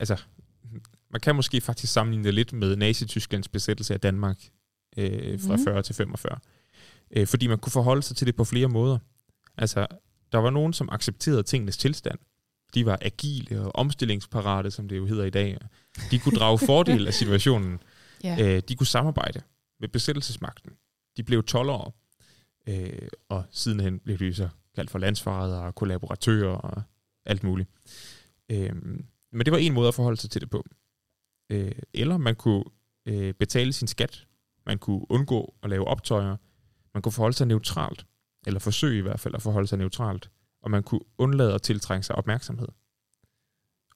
altså, man kan måske faktisk sammenligne det lidt med Nazi-Tysklands besættelse af Danmark øh, fra mm. 40 til 45. Øh, fordi man kunne forholde sig til det på flere måder. Altså, der var nogen, som accepterede tingenes tilstand. De var agile og omstillingsparate, som det jo hedder i dag. De kunne drage fordel af (laughs) situationen. Ja. Øh, de kunne samarbejde med besættelsesmagten. De blev tollere, øh, og sidenhen blev de så kaldt for landsforrædere og kollaboratører og alt muligt. Øh, men det var en måde at forholde sig til det på. Øh, eller man kunne øh, betale sin skat. Man kunne undgå at lave optøjer. Man kunne forholde sig neutralt, eller forsøge i hvert fald at forholde sig neutralt. Og man kunne undlade at tiltrænge sig opmærksomhed.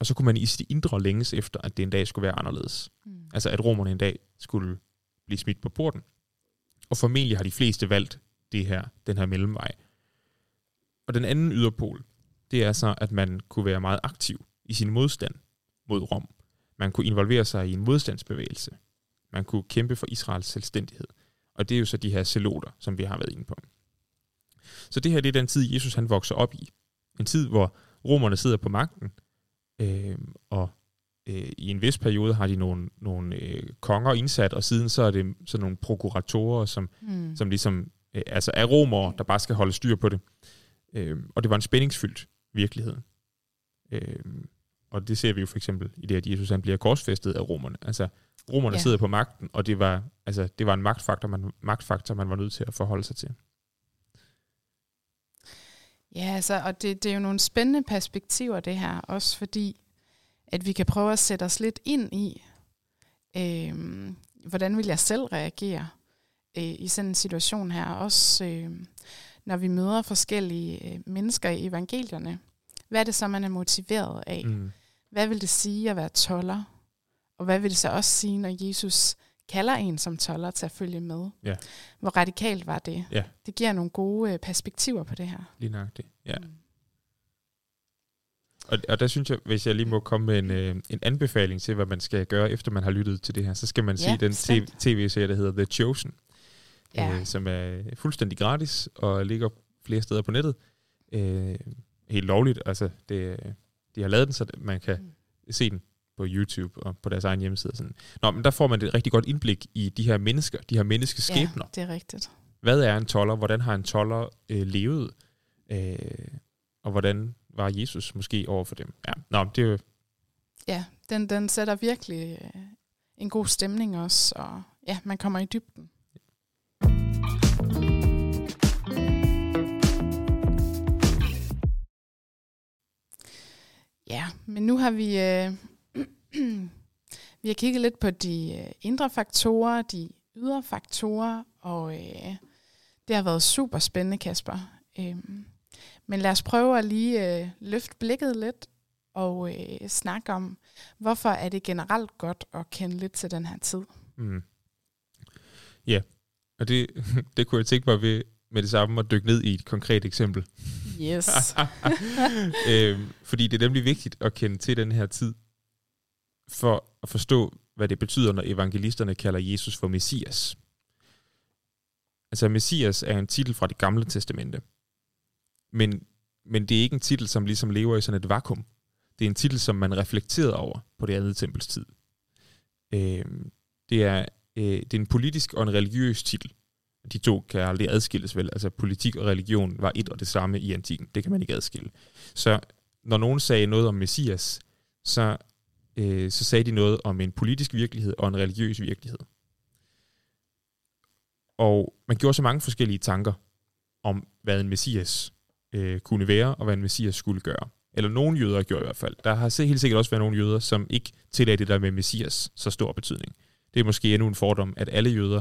Og så kunne man i sit indre længes efter, at det en dag skulle være anderledes. Mm. Altså at romerne en dag skulle blive smidt på porten. Og formentlig har de fleste valgt det her, den her mellemvej. Og den anden yderpol, det er så, at man kunne være meget aktiv i sin modstand mod Rom. Man kunne involvere sig i en modstandsbevægelse. Man kunne kæmpe for Israels selvstændighed. Og det er jo så de her zeloter, som vi har været inde på. Så det her det er den tid, Jesus han vokser op i. En tid, hvor romerne sidder på magten, øh, og øh, i en vis periode har de nogle, nogle øh, konger indsat, og siden så er det sådan nogle prokuratorer, som, Mm. som ligesom øh, altså er romere, der bare skal holde styr på det. Øh, og det var en spændingsfyldt virkelighed. Øh, og det ser vi jo for eksempel i det, at Jesus han bliver korsfæstet af romerne. Altså, romerne Ja. sidder på magten, og det var, altså, det var en magtfaktor man, magtfaktor, man var nødt til at forholde sig til. Ja, altså, og det, det er jo nogle spændende perspektiver, det her, også fordi, at vi kan prøve at sætte os lidt ind i, øh, hvordan vil jeg selv reagere øh, i sådan en situation her, også øh, når vi møder forskellige øh, mennesker i evangelierne. Hvad er det så, man er motiveret af? Mm. Hvad vil det sige at være toller? Og hvad vil det så også sige, når Jesus kalder en som toller til at følge med? Ja. Hvor radikalt var det? Ja. Det giver nogle gode øh, perspektiver på det her. Lige nok det. Ja. Mm. Og, og der synes jeg, hvis jeg lige må komme med en, øh, en anbefaling til, hvad man skal gøre, efter man har lyttet til det her, så skal man Ja, se den tv-serie, der hedder The Chosen, Ja. øh, som er fuldstændig gratis og ligger flere steder på nettet. Øh, helt lovligt, altså det, de har lavet den, så man kan Mm. se den på YouTube og på deres egen hjemmeside. Sådan. Nå, men der får man et rigtig godt indblik i de her mennesker, de her menneskeskæbner. Ja, det er rigtigt. Hvad er en toller? Hvordan har en toller øh, levet? Øh, og hvordan var Jesus måske over for dem? Ja, nå, det er jo Ja, den, den sætter virkelig øh, en god stemning også, og ja, man kommer i dybden. Ja, men nu har vi, øh, (clears throat) vi har kigget lidt på de øh, indre faktorer, de ydre faktorer, og øh, det har været super spændende, Kasper. Øhm, men lad os prøve at lige øh, løfte blikket lidt og øh, snakke om, hvorfor er det generelt godt at kende lidt til den her tid. Mm. Ja, og det, (laughs) det kunne jeg tænke mig ved med det samme at dykke ned i et konkret eksempel. Yes. (laughs) øhm, fordi det er nemlig vigtigt at kende til den her tid, for at forstå, hvad det betyder, når evangelisterne kalder Jesus for Messias. Altså, Messias er en titel fra det gamle testamente. Men, men det er ikke en titel, som ligesom lever i sådan et vakuum. Det er en titel, som man reflekterede over på det andet tempels tid. Øh, det, er, øh, det er en politisk og en religiøs titel. De to kan aldrig adskilles vel. Altså politik og religion var et og det samme i antikken. Det kan man ikke adskille. Så når nogen sagde noget om Messias, så, øh, så sagde de noget om en politisk virkelighed og en religiøs virkelighed. Og man gjorde så mange forskellige tanker om, hvad en Messias øh, kunne være, og hvad en Messias skulle gøre. Eller nogle jøder gjorde i hvert fald. Der har helt sikkert også været nogle jøder, som ikke tillagde det der med Messias så stor betydning. Det er måske endnu en fordom, at alle jøder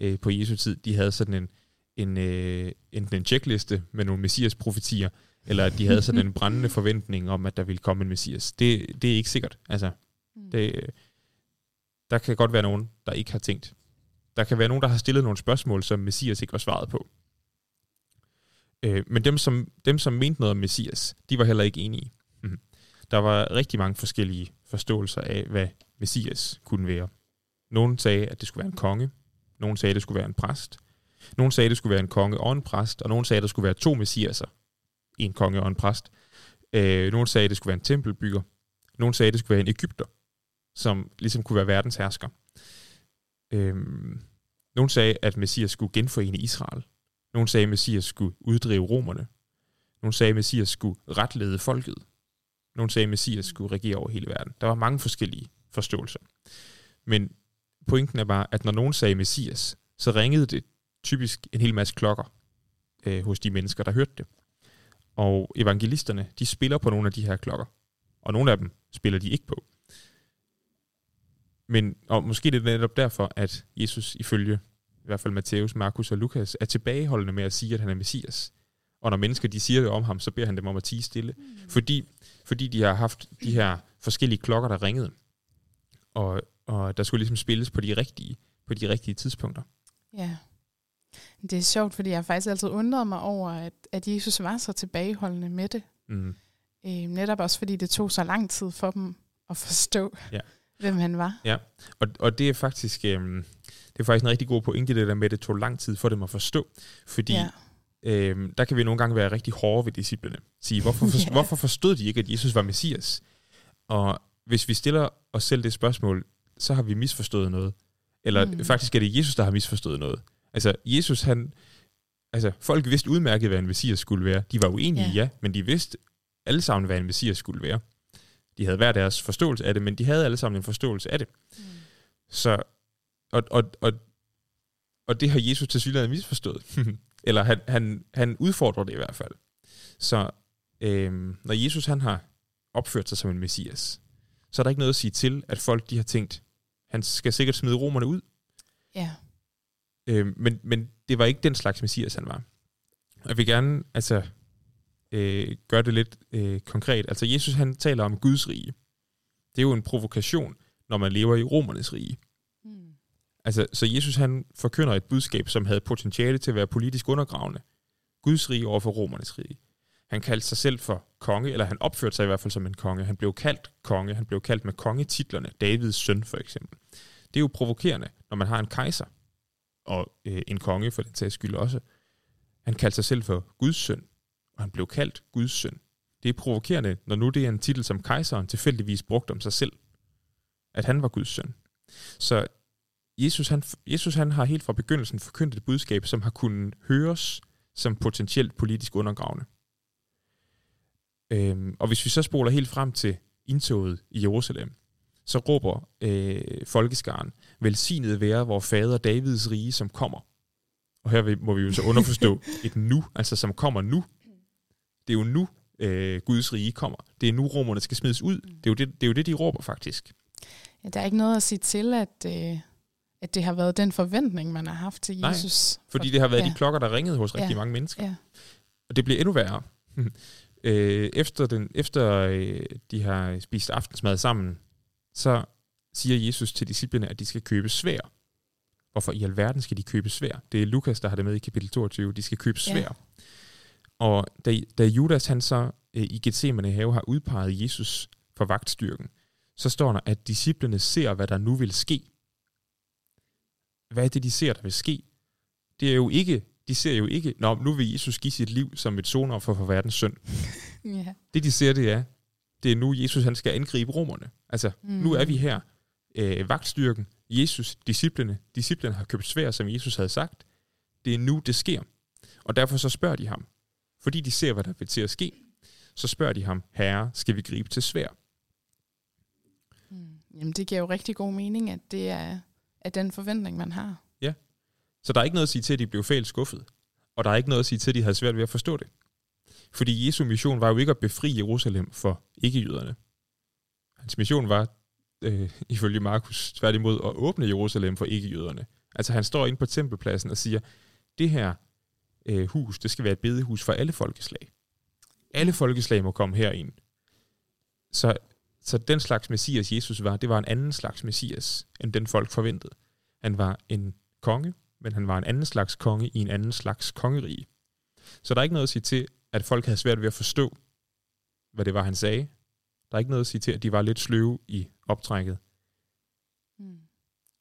øh, på Jesu tid, de havde sådan en, en, øh, enten en checkliste med nogle Messias-profetier, eller at de havde sådan en brændende forventning om, at der ville komme en Messias. Det, det er ikke sikkert. Altså, Mm. det, der kan godt være nogen, der ikke har tænkt. Der kan være nogen, der har stillet nogle spørgsmål, som Messias ikke var svaret på. Øh, men dem som, dem, som mente noget om Messias, de var heller ikke enige. Mhm. Der var rigtig mange forskellige forståelser af, hvad Messias kunne være. Nogle sagde, at det skulle være en konge. Nogle sagde, at det skulle være en præst. Nogle sagde, at det skulle være en konge og en præst. Og nogle sagde, at der skulle være to messiaser. En konge og en præst. Øh, nogle sagde, at det skulle være en tempelbygger. Nogle sagde, at det skulle være en Ægypter, som ligesom kunne være verdens hersker. Øh, nogle sagde, at Messias skulle genforene Israel. Nogle sagde, at Messias skulle uddrive romerne. Nogle sagde, at Messias skulle retlede folket. Nogle sagde, at Messias skulle regere over hele verden. Der var mange forskellige forståelser. Men pointen er bare, at når nogen sagde Messias, så ringede det typisk en hel masse klokker øh, hos de mennesker, der hørte det. Og evangelisterne, de spiller på nogle af de her klokker. Og nogle af dem spiller de ikke på. Men og måske det er netop derfor, at Jesus ifølge i hvert fald Matthæus, Markus og Lukas, er tilbageholdende med at sige, at han er Messias. Og når mennesker de siger det om ham, så beder han dem om at tige stille. Mm. Fordi, fordi de har haft de her forskellige klokker, der ringede. Og, og der skulle ligesom spilles på de rigtige, på de rigtige tidspunkter. Ja. Det er sjovt, fordi jeg har faktisk altid undret mig over, at, at Jesus var så tilbageholdende med det. Mm. Øh, netop også fordi det tog så lang tid for dem at forstå, Ja. hvem han var. Og, og det er faktisk øhm, det er faktisk en rigtig god pointe, det der med, at det tog lang tid for dem at forstå. Fordi ja. øhm, der kan vi nogle gange være rigtig hårde ved disciplene. Sige, hvorfor, for, (laughs) Ja. hvorfor forstod de ikke, at Jesus var Messias? Og hvis vi stiller os selv det spørgsmål, så har vi misforstået noget. Eller Mm. faktisk er det Jesus, der har misforstået noget. Altså, Jesus, han... Altså, folk vidste udmærket, hvad en messias skulle være. De var uenige, ja, ja men de vidste alle sammen, hvad en messias skulle være. De havde hver deres forståelse af det, men de havde alle sammen en forståelse af det. Mm. Så, og, og, og, og det har Jesus til synligheden misforstået. (laughs) Eller han, han, han udfordrer det i hvert fald. Så øhm, når Jesus han har opført sig som en messias, så er der ikke noget at sige til, at folk de har tænkt, han skal sikkert smide romerne ud. Ja. Øhm, men, men det var ikke den slags messias, han var. Jeg vil gerne altså, øh, gøre det lidt øh, konkret. Altså Jesus han taler om Guds rige. Det er jo en provokation, når man lever i romernes rige. Altså, så Jesus han forkynder et budskab, som havde potentiale til at være politisk undergravende. Guds rige over for romernes rige. Han kaldte sig selv for konge, eller han opførte sig i hvert fald som en konge. Han blev kaldt konge, han blev kaldt med kongetitlerne, Davids søn for eksempel. Det er jo provokerende, når man har en kejser, og øh, en konge for den sags skyld også. Han kaldte sig selv for Guds søn, og han blev kaldt Guds søn. Det er provokerende, når nu det er en titel, som kejseren tilfældigvis brugte om sig selv, at han var Guds søn. Så Jesus han, Jesus han har helt fra begyndelsen forkyndt et budskab, som har kunnet høres som potentielt politisk undergravende. Øhm, og hvis vi så spoler helt frem til indtoget i Jerusalem, så råber øh, folkeskaren, velsignet være hvor fader Davids rige, som kommer. Og her må vi jo så underforstå (laughs) et nu, altså som kommer nu. Det er jo nu, øh, Guds rige kommer. Det er nu, romerne skal smides ud. Det er jo det, det, er jo det de råber faktisk. Ja, der er ikke noget at sige til, at, øh, at det har været den forventning, man har haft til Jesus. Nej, fordi det har været ja. de klokker, der ringede hos rigtig ja. mange mennesker. Ja. Og det bliver endnu værre. (laughs) øh, efter den, efter øh, de har spist aftensmad sammen, så siger Jesus til disciplene, at de skal købe svær. Hvorfor i alverden skal de købe svær? Det er Lukas, der har det med i kapitel 22. De skal købe svær. Ja. Og da, da Judas han så øh, i Gethsemane have har udpeget Jesus for vagtstyrken, så står der, at disciplene ser, hvad der nu vil ske. Hvad er det, de ser, der vil ske? Det er jo ikke, de ser jo ikke, Nå, nu vil Jesus give sit liv som et sonoffer for verdens synd. (laughs) ja. Det, de ser, det er, det er nu, Jesus han skal angribe romerne. Altså, mm. nu er vi her. Øh, vagtstyrken, Jesus, disciplene, disciplene har købt svær, som Jesus havde sagt. Det er nu, det sker. Og derfor så spørger de ham, fordi de ser, hvad der vil til at ske, så spørger de ham, herre, skal vi gribe til svær? Mm. Jamen, det giver jo rigtig god mening, at det er, af den forventning, man har. Ja. Så der er ikke noget at sige til, at de blev fælt skuffet. Og der er ikke noget at sige til, at de havde svært ved at forstå det. Fordi Jesu mission var jo ikke at befri Jerusalem for ikke-jøderne. Hans mission var, øh, (laughs) ifølge Markus, tværtimod at åbne Jerusalem for ikke-jøderne. Altså han står inde på tempelpladsen og siger, det her øh, hus, det skal være et bedehus for alle folkeslag. Alle folkeslag må komme herind. Så, så den slags messias, Jesus var, det var en anden slags messias, end den folk forventede. Han var en konge, men han var en anden slags konge i en anden slags kongerige. Så der er ikke noget at sige til, at folk havde svært ved at forstå, hvad det var, han sagde. Der er ikke noget at sige til, at de var lidt sløve i optrækket. Mm.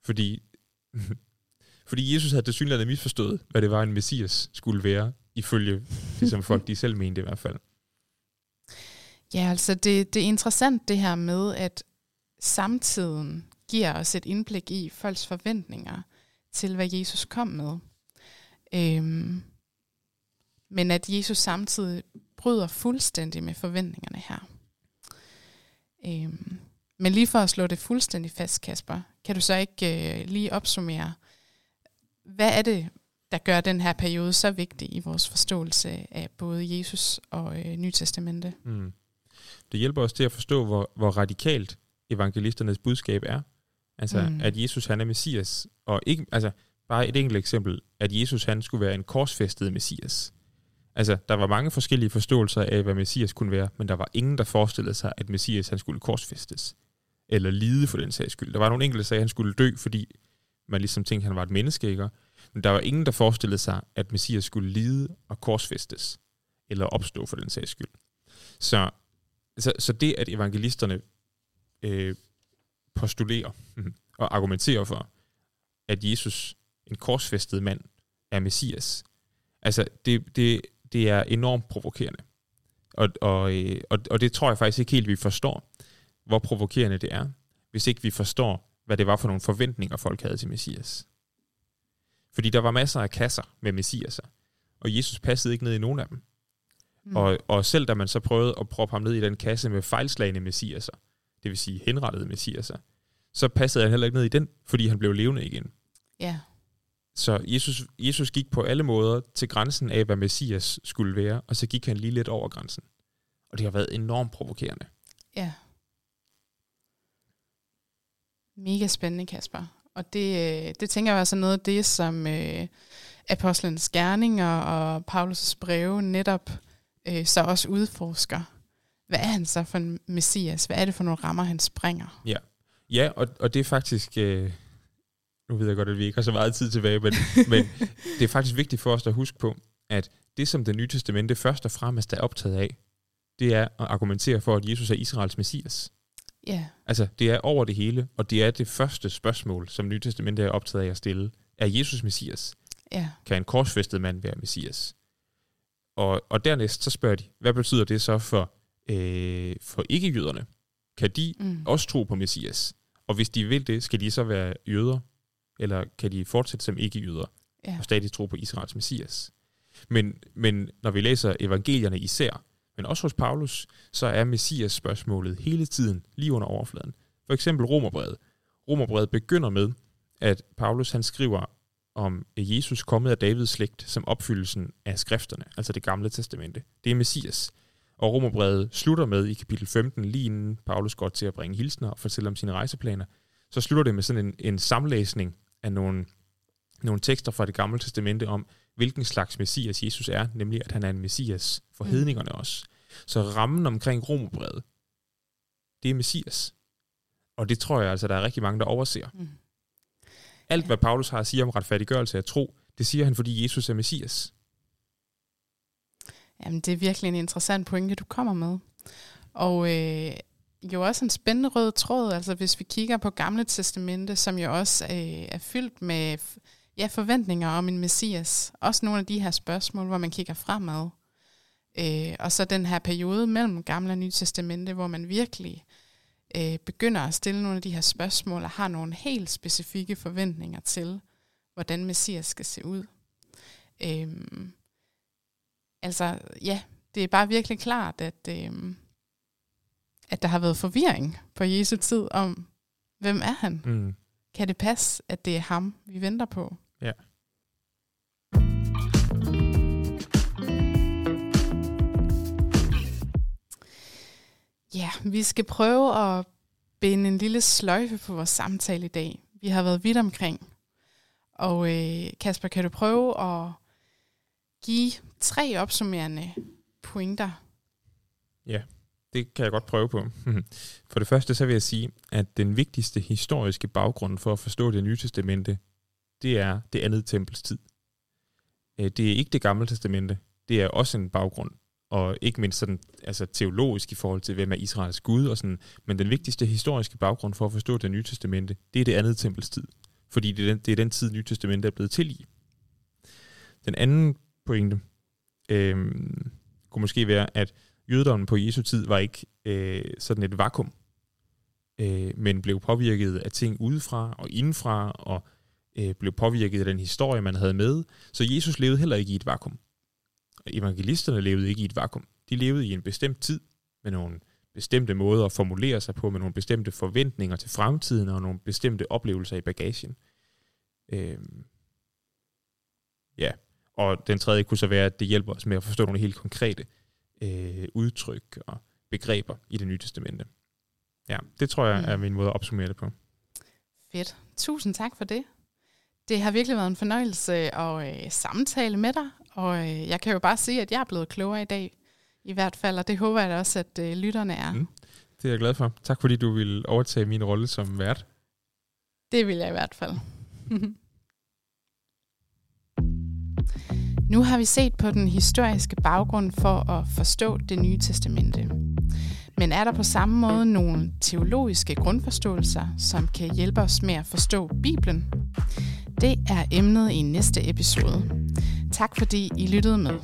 Fordi (laughs) fordi Jesus havde synligheden misforstået, hvad det var, en messias skulle være, ifølge det, som folk (laughs) de selv mente i hvert fald. Ja, altså det, det er interessant det her med, at samtiden giver os et indblik i folks forventninger til, hvad Jesus kom med. Øhm, men at Jesus samtidig bryder fuldstændig med forventningerne her. Øhm, men lige for at slå det fuldstændig fast, Kasper, kan du så ikke øh, lige opsummere, hvad er det, der gør den her periode så vigtig i vores forståelse af både Jesus og øh, Nytestamentet? Mm. Det hjælper os til at forstå, hvor, hvor radikalt evangelisternes budskab er. Altså, mm. at Jesus han er Messias, og ikke, altså, bare et enkelt eksempel, at Jesus han skulle være en korsfæstet Messias. Altså, der var mange forskellige forståelser af, hvad Messias kunne være, men der var ingen, der forestillede sig, at Messias han skulle korsfæstes. Eller lide for den sags skyld. Der var nogle enkelte, der sagde, at han skulle dø, fordi man ligesom tænkte, at han var et menneske, ikke? Men der var ingen, der forestillede sig, at Messias skulle lide og korsfæstes, eller opstå for den sags skyld. Så, så, så det, at evangelisterne øh, postulerer og argumenterer for, at Jesus, en korsfæstet mand, er Messias, altså det, det, det er enormt provokerende. Og, og, øh, og, og det tror jeg faktisk ikke helt, vi forstår, hvor provokerende det er, hvis ikke vi forstår, hvad det var for nogle forventninger, folk havde til Messias. Fordi der var masser af kasser med messiaser, og Jesus passede ikke ned i nogen af dem. Mm. Og, og selv da man så prøvede at proppe ham ned i den kasse med fejlslagende messiaser, det vil sige henrettede messiaser, så passede han heller ikke ned i den, fordi han blev levende igen. Ja. Så Jesus, Jesus gik på alle måder til grænsen af, hvad messias skulle være, og så gik han lige lidt over grænsen. Og det har været enormt provokerende. Ja. Mega spændende, Kasper. Og det, øh, det tænker jeg er sådan noget af det, som øh, Apostlenes Gerninger og Paulus' breve netop øh, så også udforsker. Hvad er han så for en messias? Hvad er det for nogle rammer, han springer? Ja, ja og, og det er faktisk... Øh, nu ved jeg godt, at vi ikke har så meget tid tilbage, men, (laughs) men det er faktisk vigtigt for os at huske på, at det, som det nye testamente først og fremmest er optaget af, det er at argumentere for, at Jesus er Israels messias. Ja. Altså, det er over det hele, og det er det første spørgsmål, som Nye Testamente er optaget af at stille. Er Jesus messias? Ja. Kan en korsfæstet mand være messias? Og, og dernæst så spørger de, hvad betyder det så for, øh, for ikke-jøderne? Kan de Mm. også tro på messias? Og hvis de vil det, skal de så være jøder? Eller kan de fortsætte som ikke-jøder Ja. og stadig tro på Israels messias? Men, men når vi læser evangelierne især, men også hos Paulus, så er messias spørgsmålet hele tiden lige under overfladen. For eksempel Romerbrevet. Romerbrevet begynder med, at Paulus han skriver om Jesus kommet af Davids slægt som opfyldelsen af skrifterne, altså det gamle testamente. Det er Messias. Og Romerbrevet slutter med i kapitel 15, lige inden Paulus går til at bringe hilsner og fortælle om sine rejseplaner, så slutter det med sådan en, en samlæsning af nogle, nogle tekster fra det gamle testamente om, hvilken slags Messias Jesus er, nemlig at han er en Messias for Mm. hedningerne også. Så rammen omkring Romerbrevet, det er Messias. Og det tror jeg altså, der er rigtig mange, der overser. Mm. Alt, hvad Paulus har at sige om retfærdiggørelse af tro, det siger han, fordi Jesus er Messias. Jamen, det er virkelig en interessant pointe, du kommer med. Og øh, jo også en spændende rød tråd, altså hvis vi kigger på Gamle Testamente, som jo også øh, er fyldt med ja, forventninger om en messias. Også nogle af de her spørgsmål, hvor man kigger fremad. Øh, og så den her periode mellem Gamle og Nye Testamente, hvor man virkelig øh, begynder at stille nogle af de her spørgsmål og har nogle helt specifikke forventninger til, hvordan messias skal se ud. Øh, altså, ja, det er bare virkelig klart, at, øh, at der har været forvirring på Jesu tid om, hvem er han? Mm. Kan det passe, at det er ham, vi venter på? Ja. Vi skal prøve at binde en lille sløjfe på vores samtale i dag. Vi har været vidt omkring. Og øh, Kasper, kan du prøve at give tre opsummerende pointer? Det kan jeg godt prøve på. (laughs) For det første så vil jeg sige, at den vigtigste historiske baggrund for at forstå det nye testamente, det er det andet tempels tid. Øh, det er ikke det gamle testamente. Det er også en baggrund. Og ikke mindst sådan, altså teologisk i forhold til, hvem er Israels Gud og sådan. Men den vigtigste historiske baggrund for at forstå det nye testamente, det er det andet tempels tid. Fordi det er den, det er den tid, nye testamente er blevet til i. Den anden pointe øh, kunne måske være, at jødedommen på Jesu tid var ikke øh, sådan et vakuum, øh, men blev påvirket af ting udefra og indenfra, og øh, blev påvirket af den historie, man havde med. Så Jesus levede heller ikke i et vakuum. Evangelisterne levede ikke i et vakuum. De levede i en bestemt tid, med nogle bestemte måder at formulere sig på, med nogle bestemte forventninger til fremtiden, og nogle bestemte oplevelser i bagagen. Øh, ja, og den tredje kunne så være, at det hjælper os med at forstå nogle helt konkrete øh, udtryk og begreber i det nye testamente. Ja, det tror jeg Mm. er min måde at opsummere det på. Fedt. Tusind tak for det. Det har virkelig været en fornøjelse at øh, samtale med dig, og øh, jeg kan jo bare sige, at jeg er blevet klogere i dag, i hvert fald, og det håber jeg da også, at øh, lytterne er. Mm. Det er jeg glad for. Tak fordi du vil overtage min rolle som vært. Det vil jeg i hvert fald. (laughs) nu har vi set på den historiske baggrund for at forstå det nye testamente. Men er der på samme måde nogle teologiske grundforståelser, som kan hjælpe os med at forstå Bibelen? Det er emnet i næste episode. Tak fordi I lyttede med.